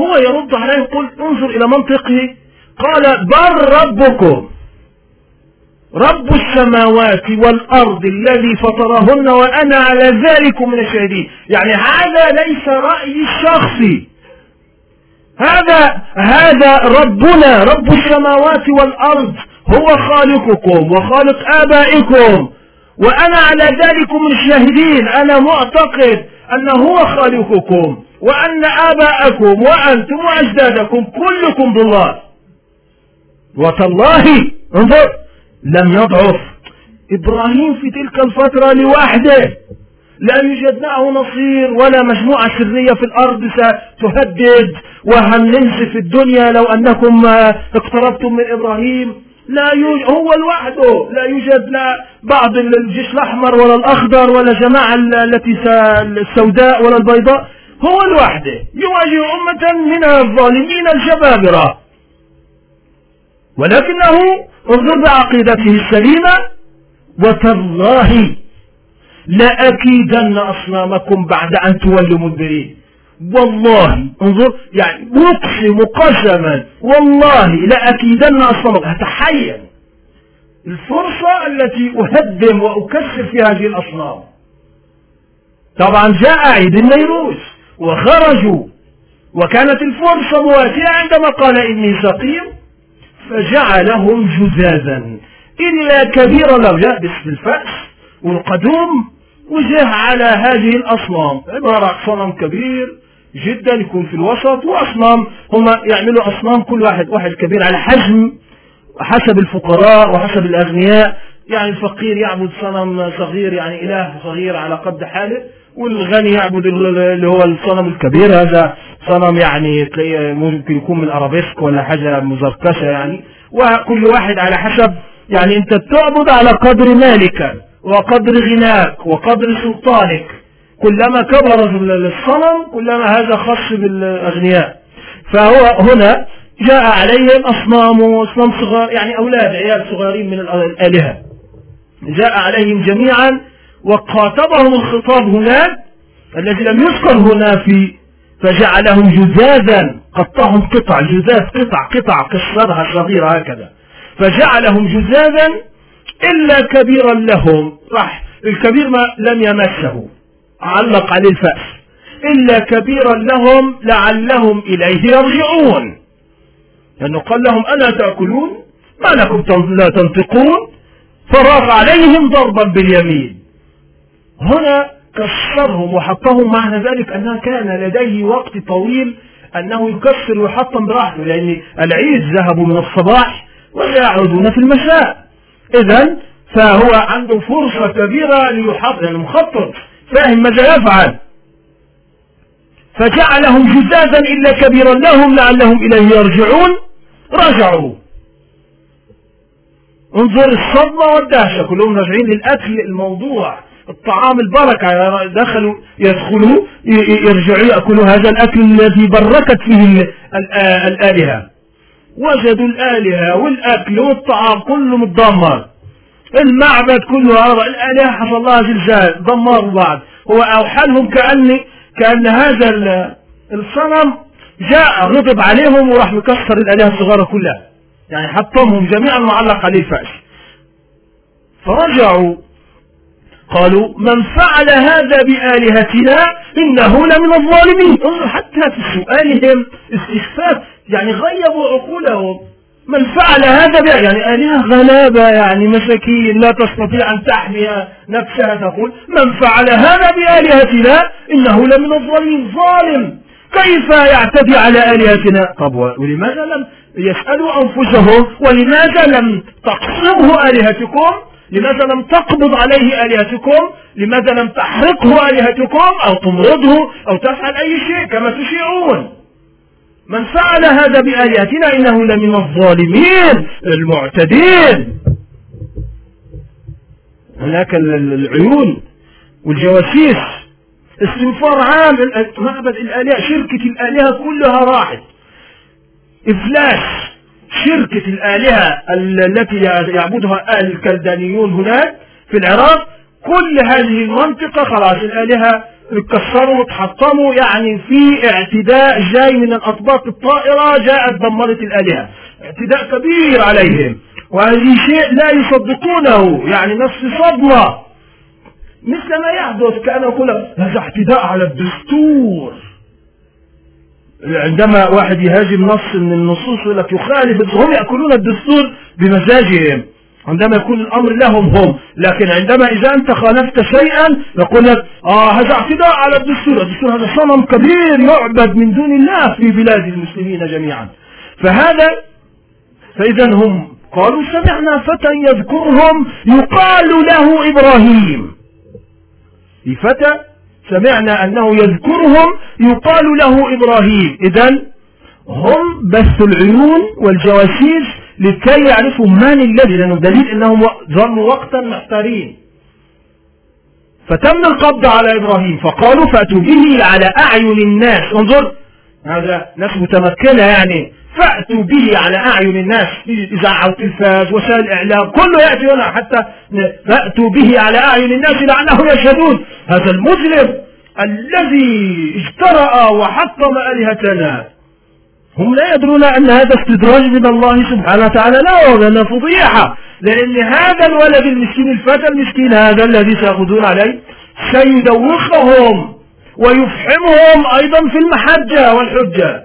هو يرد عليه يقول انظر إلى منطقه قال بل ربكم رب السماوات والأرض الذي فطرهن وأنا على ذلك من الشاهدين. يعني هذا ليس رأيي الشخصي. هذا هذا ربنا رب السماوات والأرض. هو خالقكم وخالق آبائكم. وأنا على ذلك من الشاهدين أنا معتقد أن هو خالقكم وأن آباءكم وأنتم وأجدادكم كلكم ضلال وتالله انظر لم يضعف. إبراهيم في تلك الفترة لوحده. لا يوجد معه نصير ولا مجموعة سرية في الأرض ستهدد. وهننسف الدنيا لو أنكم اقتربتم من إبراهيم؟ لا يوجد هو لوحده. لا يوجد لا بعض الجيش الأحمر ولا الأخضر ولا جماعة التي السوداء ولا البيضاء. هو لوحده. يواجه أمة من الظالمين الجبابرة. ولكنه انظر بعقيدته السليمة. وتالله لأكيدن أصنامكم بعد أن تولوا مدبرين. والله انظر يعني أقسم قسما والله لأكيدن أصنامكم أتحين الفرصة التي أهدم وأكسر في هذه الأصنام. طبعا جاء عيد النيروز وخرجوا. وكانت الفرصة مواتية عندما قال إني سقيم. فجعلهم جزازا. إلا كبير لو جاء باسم الفأس والقدوم وجه على هذه الأصنام. عبارة عن صنم كبير. جدا يكون في الوسط وأصنام. هم يعملوا أصنام كل واحد واحد كبير على حجم حسب الفقراء وحسب الأغنياء. يعني الفقير يعبد صنم صغير يعني إله صغير على قد حاله والغني يعبد اللي هو الصنم الكبير. هذا صنم يعني ممكن يكون من أرابيسك ولا حاجة مزركشة يعني. وكل واحد على حسب يعني أنت تعبد على قدر مالك وقدر غناك وقدر سلطانك. كلما كبر الصنم كلما هذا خاص بالأغنياء. فهو هنا جاء عليهم أصنام وأصنام صغار يعني أولاد عيال صغارين من الآلهة. جاء عليهم جميعا وخاطبهم الخطاب هناك الذي لم يذكر هنا في فجعلهم جزازا قطعهم قطع جزاز قطع قطع كسرها صغيرة هكذا. فجعلهم جزازا إلا كبيرا لهم. راح الكبير ما لم يمسه. علق عليه الفأس. إلا كبيرا لهم لعلهم إليه يرجعون. لأنه قال لهم ألا تأكلون؟ ما لكم لا تنطقون؟ فراغ عليهم ضربا باليمين. هنا كسرهم وحطهم معنى ذلك أنه كان لديه وقت طويل أنه يكسر ويحطم براحته لأن العيد ذهبوا من الصباح وسيعودون في المساء. إذا فهو عنده فرصة كبيرة ليحط يعني مخطط. فاهم ماذا يفعل. فجعلهم جزازا إلا كبيرا لهم لعلهم إليه يرجعون. رجعوا. انظر الصدمة والدهشة. كلهم راجعين للأكل الموضوع الطعام البركة. دخلوا يدخلوا يرجعوا يأكلوا هذا الأكل الذي بركت فيه الآلهة. وجدوا الآلهة والأكل والطعام كله متدمر المعبد كله الآلهة حصل لها زلزال دمروا بعض. هو أوحى لهم كأن كأن هذا الصنم جاء غضب عليهم وراح مكسر الآلهة الصغيرة كلها. يعني حطمهم جميعا معلق عليه الفأس فرجعوا. قالوا من فعل هذا بآلهتنا إنه لمن الظالمين. انظر حتى في سؤالهم استخفاف يعني غيبوا عقولهم. من فعل هذا يعني آلهة غلابة يعني مساكين لا تستطيع أن تحمي نفسها. تقول من فعل هذا بآلهتنا إنه لمن الظالمين. ظالم. كيف يعتدي على آلهتنا؟ طب ولماذا لم يسألوا أنفسهم؟ ولماذا لم تقصمه آلهتكم؟ لماذا لم تقبض عليه آلهتكم؟ لماذا لم تحرقه آلهتكم؟ أو تمرضه؟ أو تفعل أي شيء كما تشيعون. من فعل هذا بآلهتنا إنه لمن الظالمين المعتدين. هناك العيون والجواسيس. استنفار عام. معبد الآلهة شركة الآلهة كلها راحت. إفلاس شركة الآلهة التي يعبدها الكلدانيون هناك في العراق. كل هذه المنطقة خلاص الآلهة اتكسروا وتحطموا يعني في اعتداء جاي من الأطباق الطائرة جاءت دمرت الآلهة. اعتداء كبير عليهم. وهذه شيء لا يصدقونه. يعني نفس صدمة. مثل ما يحدث كأنه يقول هذا اعتداء على الدستور. عندما واحد يهاجم نص من النصوص يقول لك يخالف. هم يأكلون الدستور بمزاجهم. عندما يكون الأمر لهم هم. لكن عندما إذا أنت خالفت شيئا يقول لك آه هذا اعتداء على الدستور. الدستور هذا صنم كبير يعبد من دون الله في بلاد المسلمين جميعا. فهذا فإذا هم قالوا سمعنا فتى يذكرهم يقال له إبراهيم. فتى سمعنا أنه يذكرهم يقال له إبراهيم. إذا هم بث العيون والجواسيس لكي يعرفوا من الذي لأنه دليل أنهم ظلوا وقتا محتارين. فتم القبض على إبراهيم فقالوا فأتوا به على أعين الناس. انظر هذا ناس متمكنة يعني. فأتوا به على أعين الناس إذاعة وتلفاز وسائل الإعلام كله يأتي هنا حتى فأتوا به على أعين الناس لعلهم يشهدون. هذا المسلم الذي اجترأ وحطم آلهتنا. هم لا يدرون أن هذا استدراج من الله سبحانه وتعالى لا لأن فضيحة لأن هذا الولد المسكين الفتى المسكين هذا الذي سيأخذون عليه سيدوخهم ويفحمهم أيضا في المحجة والحجة.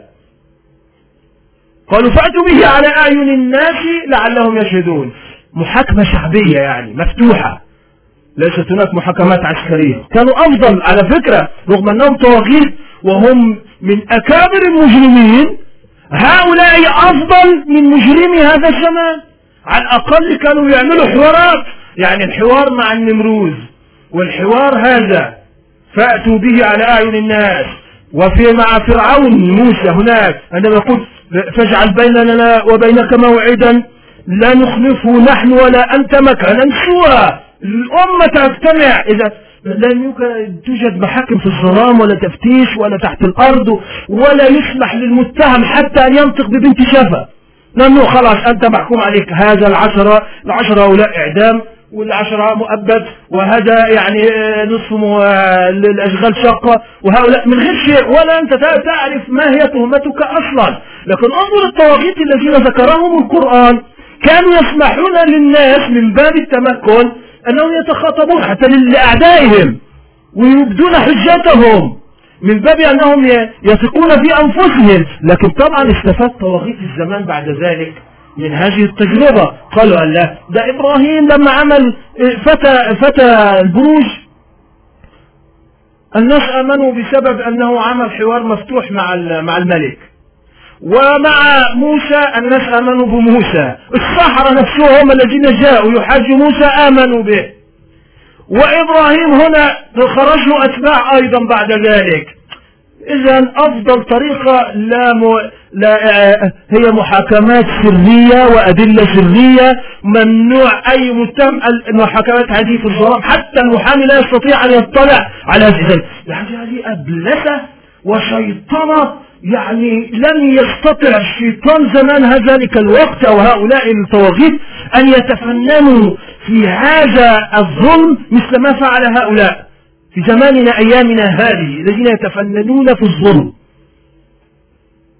قالوا فأتوا به على أعين الناس لعلهم يشهدون. محاكمة شعبية يعني مفتوحة. ليست هناك محاكمات عسكرية. كانوا أفضل على فكرة رغم أنهم طواغيت وهم من أكابر المجرمين هؤلاء أفضل من مجرمي هذا الزمان. على الأقل كانوا يعملوا حوارات. يعني الحوار مع النمروز والحوار هذا فأتوا به على أعين الناس. وفي مع فرعون موسى هناك عندما يقول فاجعل بيننا وبينك موعدا. لا نخلفه نحن ولا أنت مكانا سوى. الأمة تجتمع. إذا لن توجد محاكم في الظلام ولا تفتيش ولا تحت الأرض ولا يسمح للمتهم حتى أن ينطق ببنت شفا. لأنه خلاص أنت محكوم عليك. هذا العشرة العشرة هؤلاء إعدام والعشرة مؤبد وهذا يعني نصف الأشغال شقة وهؤلاء من غير شيء ولا أنت تعرف ما هي تهمتك أصلا. لكن انظر الطواغيت الذين ذكرهم القرآن. كانوا يسمحون للناس من باب التمكن أنهم يتخاطبون حتى لأعدائهم ويبدون حجتهم من باب أنهم يثقون في أنفسهم. لكن طبعا استفاد طواغيت الزمان بعد ذلك من هذه التجربة. قالوا الله ده إبراهيم لما عمل فتى, فتى البروج. الناس آمنوا بسبب أنه عمل حوار مفتوح مع مع الملك. ومع موسى الناس آمنوا بموسى السحرة نفسهم الذين جاءوا يحاجوا موسى آمنوا به. وإبراهيم هنا خرج له أتباع أيضا بعد ذلك. إذا أفضل طريقة لا, م... لا هي محاكمات سرية وأدلة سرية. ممنوع أي متهم المحاكمات هذه في الظلام. حتى المحامي لا يستطيع أن يطلع على هذه يعني هذه أبلسة وشيطنة يعني لم يستطع الشيطان زمان ذلك الوقت أو هؤلاء الطواغيت أن يتفننوا في هذا الظلم مثل ما فعل هؤلاء في زماننا أيامنا هذه الذين يتفننون في الظلم.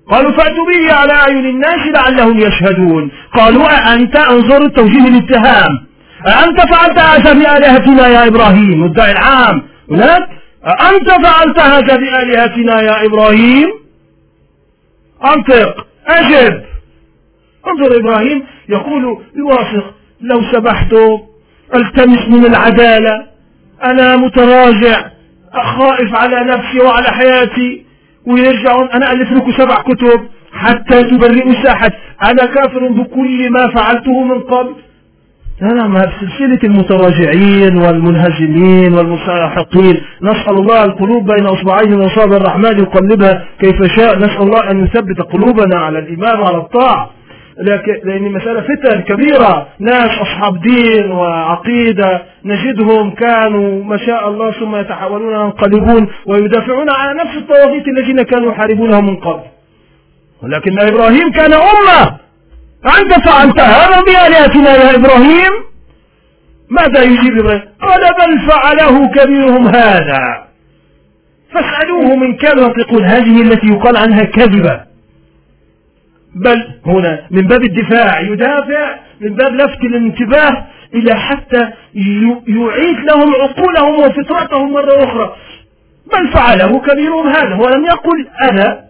قالوا فأتوا به على أعين الناس لعلهم يشهدون. قالوا أأنت أنظر توجيه الاتهام؟ أأنت فعلت هذا بآلهتنا يا إبراهيم؟ الدعي العام. هناك؟ أأنت فعلت هذا بآلهتنا يا إبراهيم؟ أنطق أجب. انظر إبراهيم يقول يواثق لو سمحت ألتمس من العدالة. أنا متراجع خائف على نفسي وعلى حياتي ويرجعون أنا ألف لكم سبع كتب حتى تبرئوا ساحة أنا كافر بكل ما فعلته من قبل. لا ما سلسلة المتراجعين والمنهزمين والمساحقين نسأل الله القلوب بين أصبعين أصابع الرحمن يقلبها كيف شاء نسأل الله أن يثبت قلوبنا على الإيمان وعلى الطاعة. لكن لأن مسألة فتن كبيرة ناس أصحاب دين وعقيدة نجدهم كانوا ما شاء الله ثم يتحولون وينقلبون ويدافعون على نفس الطواغيت الذين كانوا يحاربونها من قبل. ولكن إبراهيم كان أمة. أنت فعلت هذا بآلهتنا يا إبراهيم؟ ماذا يجيب إبراهيم؟ قال بل فعله كبيرهم هذا. فاسألوه من كانوا ينطقون هذه التي يقال عنها كذبة. بل هنا من باب الدفاع يدافع من باب لفت الانتباه إلى حتى يعيد لهم عقولهم وفطرتهم مرة أخرى. بل فعله كبيرهم هذا. هو لم يقل أنا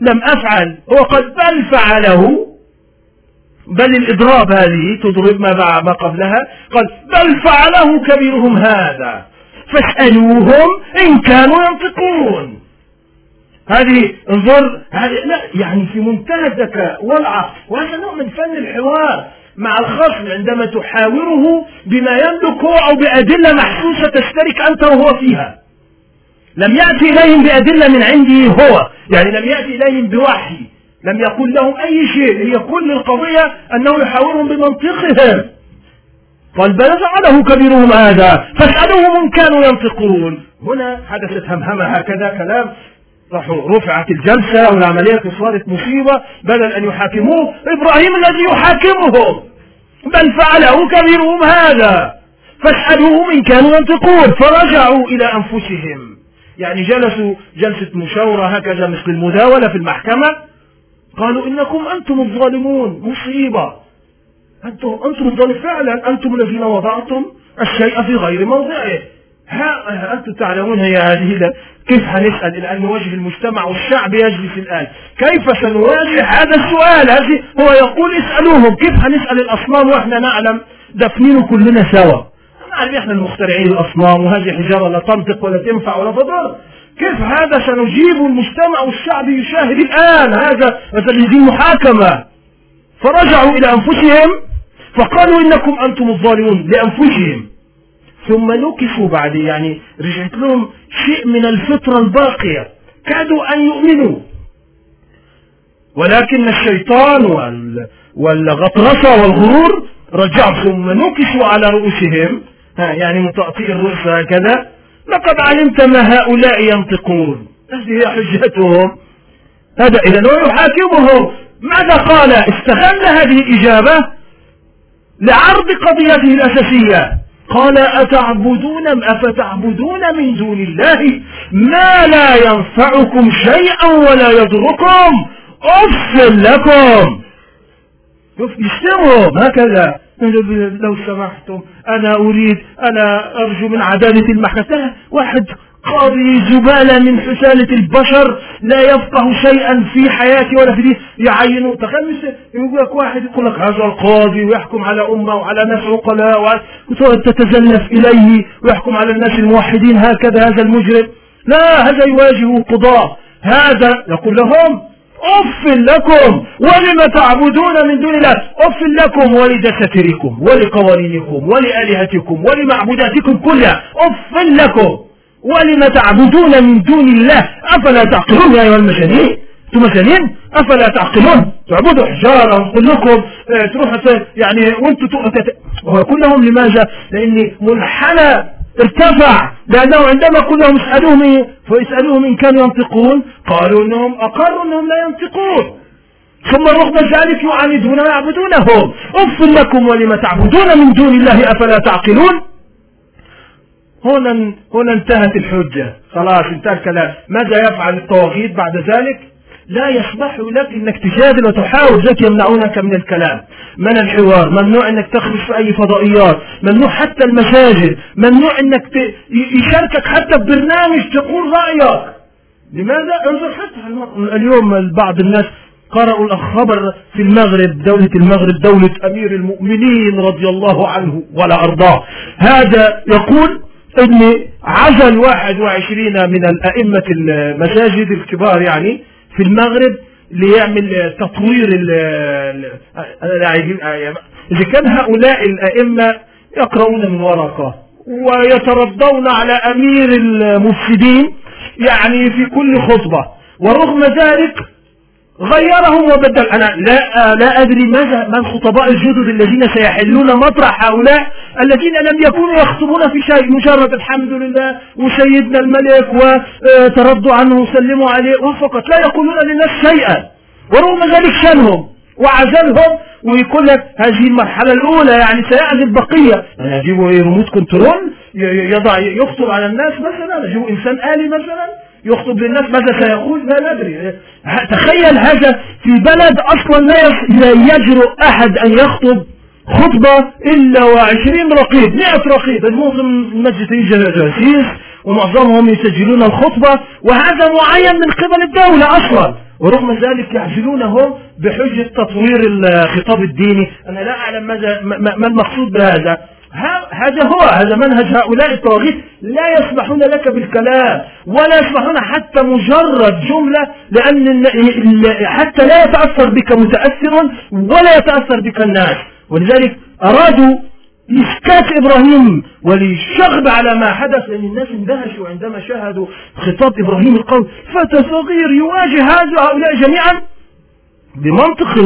لم أفعل. هو قال بل فعله بل الإضراب هذه تضرب ما ما قبلها. قال بل فعله كبيرهم هذا. فاسألوهم إن كانوا ينطقون. هذه انظر هذه لا يعني في منتهى الذكاء والعقل وهذا نوع من فن الحوار مع الخصم عندما تحاوره بما يملكه أو بأدلة محسوسة تشترك أنت وهو فيها. لم يأتي إليهم بأدلة من عنده هو. يعني لم يأتي إليهم بوحي. لم يقل لهم أي شيء هي كل القضية أنه يحاورهم بمنطقهم. قال بل فعله كبيرهم هذا فاسألوهم إن كانوا ينطقون. هنا حدثت همهمة هكذا كلام راحوا رفعت الجلسة والعملية صارت مصيبة بدل أن يحاكموه إبراهيم الذي يحاكمهم بل فعله كبيرهم هذا. فاسألوهم إن كانوا ينطقون فرجعوا إلى أنفسهم. يعني جلسوا جلسة مشاورة هكذا مثل المداولة في المحكمة. قالوا إنكم أنتم الظالمون مصيبة. أنتم أنتم الظالمون فعلا أنتم الذين وضعتم الشيء في غير موضعه. ها أنتم تعلمون هي هذه كيف هنسأل الآن نواجه المجتمع والشعب يجلس الآن؟ كيف سنواجه؟ هذا السؤال هذه هو يقول اسألوهم. كيف هنسأل الأصنام وإحنا نعلم دفنين كلنا سوا؟ نعلم إحنا المخترعين الأصنام وهذه حجارة لا تنطق ولا تنفع ولا تضر. كيف هذا سنجيب المجتمع والشعب يشاهد الآن هذا مثل محاكمة؟ فرجعوا إلى أنفسهم فقالوا إنكم أنتم الظالمون لأنفسهم. ثم نكسوا بعد يعني رجعت لهم شيء من الفطرة الباقية. كادوا أن يؤمنوا. ولكن الشيطان والغطرسة والغرور رجع ثم نكسوا على رؤوسهم. يعني متأطئ الرؤوس هكذا. لقد علمت ما هؤلاء ينطقون. هذه هي حجتهم. هذا إذا هو يحاكمهم. ماذا قال؟ استغل هذه الإجابة. لعرض قضيته الأساسية. قال أتعبدون أفتعبدون من دون الله ما لا ينفعكم شيئا ولا يضركم. أف لكم. يشتمهم هكذا. لو سمحتم أنا أريد أنا أرجو من عدالة المحكمة. واحد قاضي زبالة من حسالة البشر لا يفقه شيئا في حياته ولا في دين يعينه تخيل يقول لك واحد يقول لك هذا القاضي ويحكم على أمة وعلى ناس عقلاء وتتزلف إليه ويحكم على الناس الموحدين هكذا هذا المجرم. لا هذا يواجه قضاء هذا يقول لهم أف لكم ولم تعبدون من دون الله؟ أف لكم ولدساتيركم ولقوانينكم ولآلهتكم ولمعبوداتكم كلها. أف لكم ولم تعبدون من دون الله؟ أفلا تعقلون يا أيها المجانين أنتم مجانين أفلا تعقلون؟ تعبدوا حجارة كلكم آه تروحوا يعني وأنتم كلهم لماذا؟ لأن منحنى ارتفع لأنه عندما كلهم اسألوهم فيسألوهم إن كانوا ينطقون قالوا أنهم أقروا أنهم لا ينطقون. ثم رغم ذلك يعاندون ويعبدونهم أف لكم ولم تعبدون من دون الله أفلا تعقلون؟ هنا هنا انتهت الحجة. خلاص انتهى الكلام. ماذا يفعل الطواغيت بعد ذلك؟ لا يسمح لك إنك تجادل وتحاول. ذلك يمنعونك من الكلام. من الحوار؟ ممنوع إنك تخرج في أي فضائيات. ممنوع حتى المساجد. ممنوع إنك. يشاركك حتى ببرنامج تقول رأيك. لماذا؟ انظر حتى اليوم بعض الناس قرأوا الخبر في المغرب دولة المغرب دولة أمير المؤمنين رضي الله عنه ولا أرضاه. هذا يقول ان عزل واحد وعشرين من الأئمة المساجد الكبار يعني في المغرب ليعمل تطوير إذا كان هؤلاء الأئمة يقرؤون من ورقة ويترضون على أمير المفسدين يعني في كل خطبة. ورغم ذلك غيرهم وبدل. أنا لا, لا أدري ماذا ما الخطباء الجدد الذين سيحلون مطرح هؤلاء الذين لم يكونوا يخطبون في شيء مجرد الحمد لله وسيدنا الملك وتردوا عنه وسلموا عليه وفقط لا يقولون للناس شيئا. ورغم ذلك شانهم وعزلهم ويقول لك هذه المرحلة الأولى يعني سيعزل بقية يعني يجيبوا ريموت كنترول يضع يخطب على الناس مثلا يجيبوا إنسان آلي مثلا. يخطب للناس ماذا سيقول؟ لا ندري. تخيل هذا في بلد أصلا لا يجرؤ أحد أن يخطب خطبة إلا وعشرين رقيب مئة رقيب. المعظم المسجد جاسيس ومعظمهم يسجلون الخطبة وهذا معين من قبل الدولة أصلا. ورغم ذلك يعجلونه بحجة تطوير الخطاب الديني. أنا لا أعلم ماذا ما المقصود بهذا. هذا هو هذا منهج هؤلاء الطواغيت لا يسمحون لك بالكلام ولا يسمحون حتى مجرد جملة لأن حتى لا يتأثر بك متأثر ولا يتأثر بك الناس. ولذلك أرادوا إسكات إبراهيم وللشغب على ما حدث لأن الناس اندهشوا عندما شاهدوا خطاب إبراهيم القول فتى صغير يواجه هؤلاء جميعا بمنطق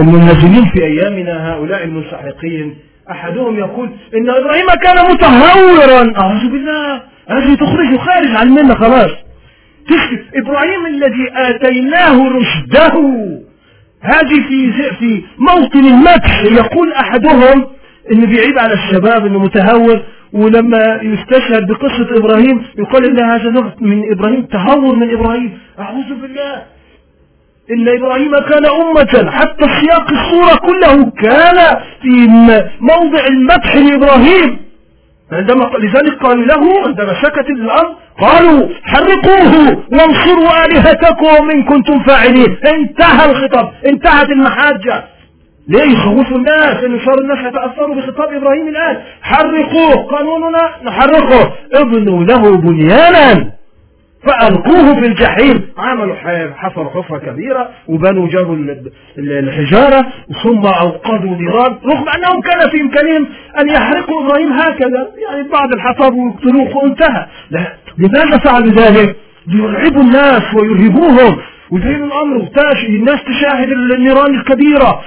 المنزلين في أيامنا هؤلاء المنسحقين أحدهم يقول إن إبراهيم كان متهورا. أعوذ بالله. هذه تخرجه خارج عن منا خلاص. إبراهيم الذي آتيناه رشده. هذه في في موطن المدح. يقول أحدهم إنه بيعيب على الشباب إنه متهور ولما يستشهد بقصة إبراهيم يقال إن هذا نوع من إبراهيم تهور من إبراهيم. أعوذ بالله. إن إبراهيم كان أمة حتى سياق الصورة كله كان في موضع المدح لإبراهيم. عندما لذلك قالوا له عندما سكت الأمر قالوا حرقوه وانصروا آلهتكم إن كنتم فاعلين. انتهى الخطاب انتهت المحاجة. ليه يخوفوا الناس؟ إن صار الناس يتأثروا بخطاب إبراهيم الآن. حرقوه قانوننا نحرقه. ابنوا له بنيانا. فألقوه في الجحيم. عملوا حفروا حفرة كبيرة وبنوا جابوا الحجارة ثم أوقدوا نيران رغم أنهم كان في إمكانهم أن يحرقوا إبراهيم هكذا. يعني بعض الحطب ويقتلوه وانتهى لا لماذا فعلوا ذلك؟ ليرعبوا الناس ويرهبوهم. وزين الأمر الناس تشاهد النيران الكبيرة.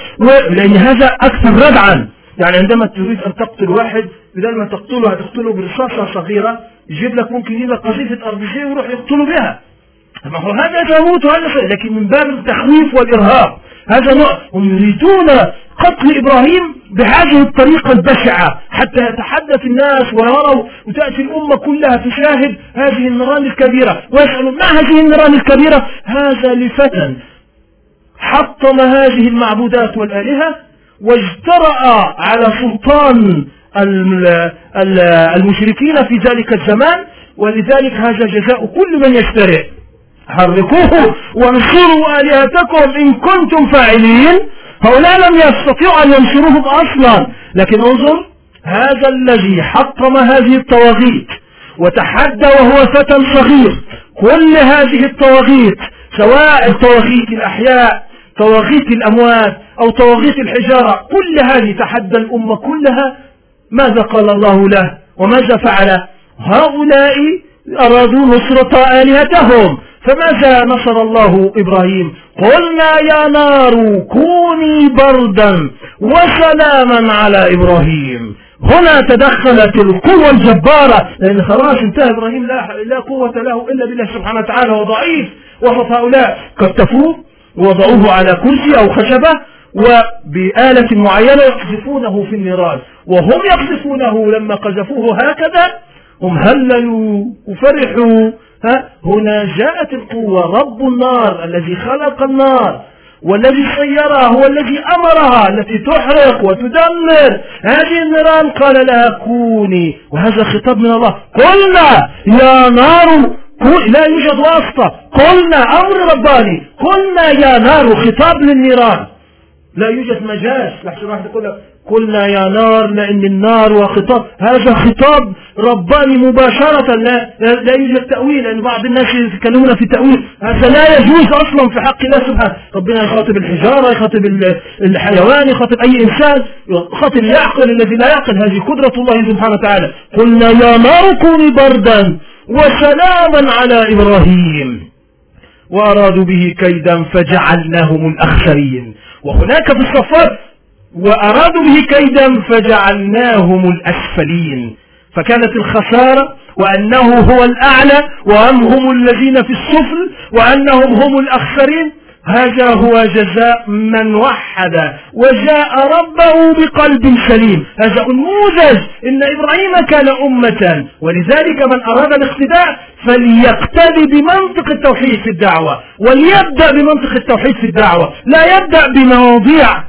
لأن هذا أكثر ردعا. يعني عندما تريد أن تقتل واحد بدل ما تقتله هتقتله برصاصة صغيرة. يجيب لك ممكن يجيب لك قذيفة جي ويروح يقتله بها. ما هو هذا يموت وهذا لكن من باب التخويف والإرهاب. هذا نوع هم يريدون قتل إبراهيم بهذه الطريقة البشعة حتى يتحدث الناس ويروا وتأتي الأمة كلها تشاهد هذه النيران الكبيرة ويسألوا ما هذه النيران الكبيرة؟ هذا لفتى حطم هذه المعبودات والآلهة واجترأ على سلطان المشركين في ذلك الزمان ولذلك هذا جزاء كل من يشترئ حركوه وانصروا آلهتكم إن كنتم فاعلين. هؤلاء لم يستطيعوا أن ينصروهم أصلا. لكن انظر هذا الذي حطم هذه الطواغيت وتحدى وهو فتى صغير. كل هذه الطواغيت سواء الطواغيت الأحياء طواغيت الأموات أو طواغيت الحجارة كل هذه تحدى الأمة كلها ماذا قال الله له وماذا فعل؟ هؤلاء أرادوا نصرة آلهتهم. فماذا نصر الله إبراهيم؟ قلنا يا نار كوني بردا وسلاما على إبراهيم. هنا تدخلت القوة الجبارة لأن خلاص انتهى إبراهيم لا, لا قوة له إلا بالله سبحانه وتعالى وضعيف. وسط هؤلاء كتفوه ووضعوه على كرسي أو خشبة وبآلة معينة يقذفونه في النيران. وهم يقذفونه لما قذفوه هكذا هم هللوا وفرحوا ها؟ هنا جاءت القوة رب النار الذي خلق النار والذي صيرها هو الذي أمرها التي تحرق وتدمر. هذه النيران قال لها كوني. وهذا خطاب من الله. قلنا يا نار لا يوجد واسطة. قلنا أمر رباني. قلنا يا نار خطاب للنيران. لا يوجد مجاز لحسن واحد يقول لك قلنا يا نار لأن النار وخطاب. هذا خطاب رباني مباشرة لا, لا يوجد تأويل لأن بعض الناس يتكلمون في تأويل. هذا لا يجوز أصلا في حق الله سبحانه. ربنا يخاطب الحجارة يخاطب الحيوان يخاطب أي إنسان يخاطب اليعقل الذي لا يعقل. هذه قدرة الله سبحانه وتعالى. قلنا يا نار كوني بردا وسلاما على إبراهيم. وأرادوا به كيدا فجعلناهم الأخسرين. وهناك في الصفات وأرادوا به كيدا فجعلناهم الأسفلين. فكانت الخسارة وأنه هو الأعلى وهم هم الذين في السفل وأنهم هم الأخسرين. هذا هو جزاء من وحد وجاء ربه بقلب سليم. هذا نموذج إن إبراهيم كان أمة. ولذلك من أراد الاقتداء فليقتدي بمنطق التوحيد في الدعوة. وليبدأ بمنطق التوحيد في الدعوة. لا يبدأ بمواضيع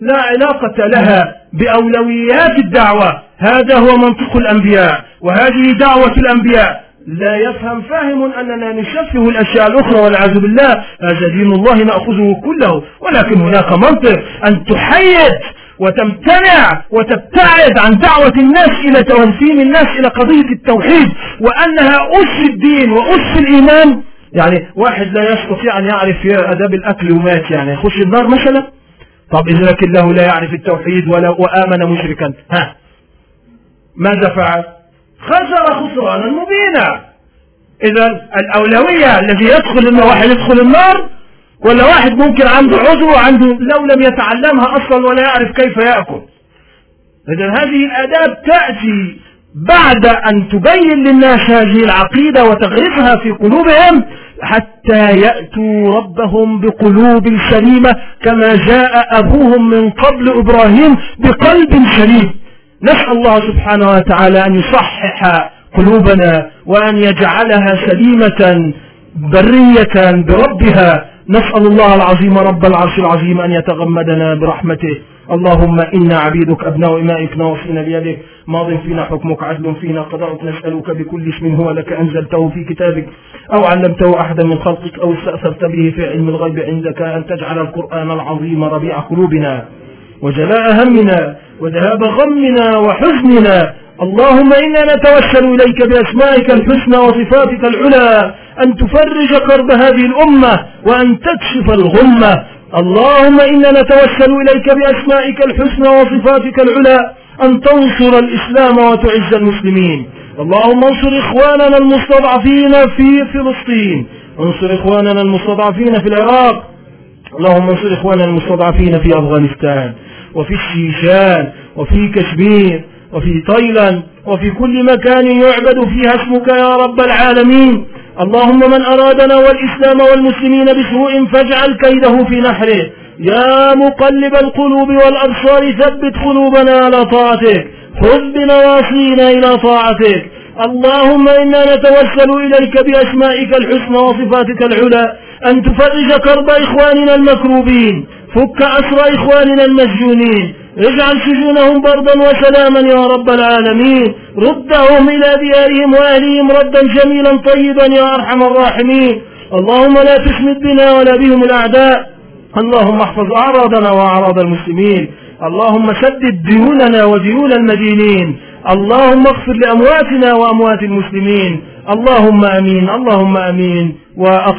لا علاقة لها بأولويات الدعوة. هذا هو منطق الأنبياء. وهذه دعوة الأنبياء. لا يفهم فاهم أننا نشفه الأشياء الأخرى والعياذ بالله هذا دين الله نأخذه كله. ولكن هناك منطق أن تحيد وتمتنع وتبتعد عن دعوة الناس إلى توسيم الناس إلى قضية التوحيد وأنها أس الدين وأس الإيمان. يعني واحد لا يستطيع أن يعرف أداب الأكل ومات يعني يخش النار مثلا؟ طب إذا لكن له لا يعرف التوحيد ولا وآمن مشركا. ها. ماذا فعل؟ خسر خسرانا مبينا. إذا الأولوية الذي يدخل إنه واحد يدخل النار ولا واحد ممكن عنده عذر وعنده لو لم يتعلمها أصلا ولا يعرف كيف يأكل. إذا هذه الآداب تأتي بعد أن تبين للناس هذه العقيدة وتغرسها في قلوبهم حتى يأتوا ربهم بقلوب سليمة كما جاء أبوهم من قبل إبراهيم بقلب سليم. نسأل الله سبحانه وتعالى أن يصحح قلوبنا وأن يجعلها سليمة برية بربها. نسأل الله العظيم رب العرش العظيم أن يتغمدنا برحمته. اللهم إنا عبيدك أبناء إمائك ناصين بيدك. ماض فينا حكمك عدل فينا قضاءك نسألك بكل اسم هو لك أنزلته في كتابك. أو علمته أحدا من خلقك أو استأثرت به في علم الغيب عندك أن تجعل القرآن العظيم ربيع قلوبنا. وجلاء همنا وذهاب غمنا وحزننا. اللهم إنا نتوسل إليك بأسمائك الحسنى وصفاتك العلى أن تفرج كرب هذه الأمة وأن تكشف الغمة. اللهم إنا نتوسل إليك بأسمائك الحسنى وصفاتك العلى أن تنصر الإسلام وتعز المسلمين. اللهم انصر إخواننا المستضعفين في فلسطين. انصر إخواننا المستضعفين في العراق. اللهم انصر إخواننا المستضعفين في أفغانستان. وفي الشيشان وفي كشمير وفي تايلاند وفي كل مكان يعبد فيها اسمك يا رب العالمين. اللهم من أرادنا والإسلام والمسلمين بسوء فاجعل كيده في نحره. يا مقلب القلوب والأبصار ثبت قلوبنا على طاعتك. خذ بنواصينا إلى طاعتك. اللهم إنا نتوسل إليك بأسمائك الحسنى وصفاتك العلى أن تفرج كرب إخواننا المكروبين. فك أسر إخواننا المسجونين. اجعل سجونهم بردا وسلاما يا رب العالمين. ردهم إلى ديارهم وأهلهم ردا جميلا طيبا يا أرحم الراحمين. اللهم لا تشمت بنا ولا بهم الأعداء. اللهم احفظ أعراضنا وأعراض المسلمين. اللهم سدد ديوننا وديون المدينين. اللهم اغفر لأمواتنا وأموات المسلمين. اللهم أمين. اللهم أمين. وأطلب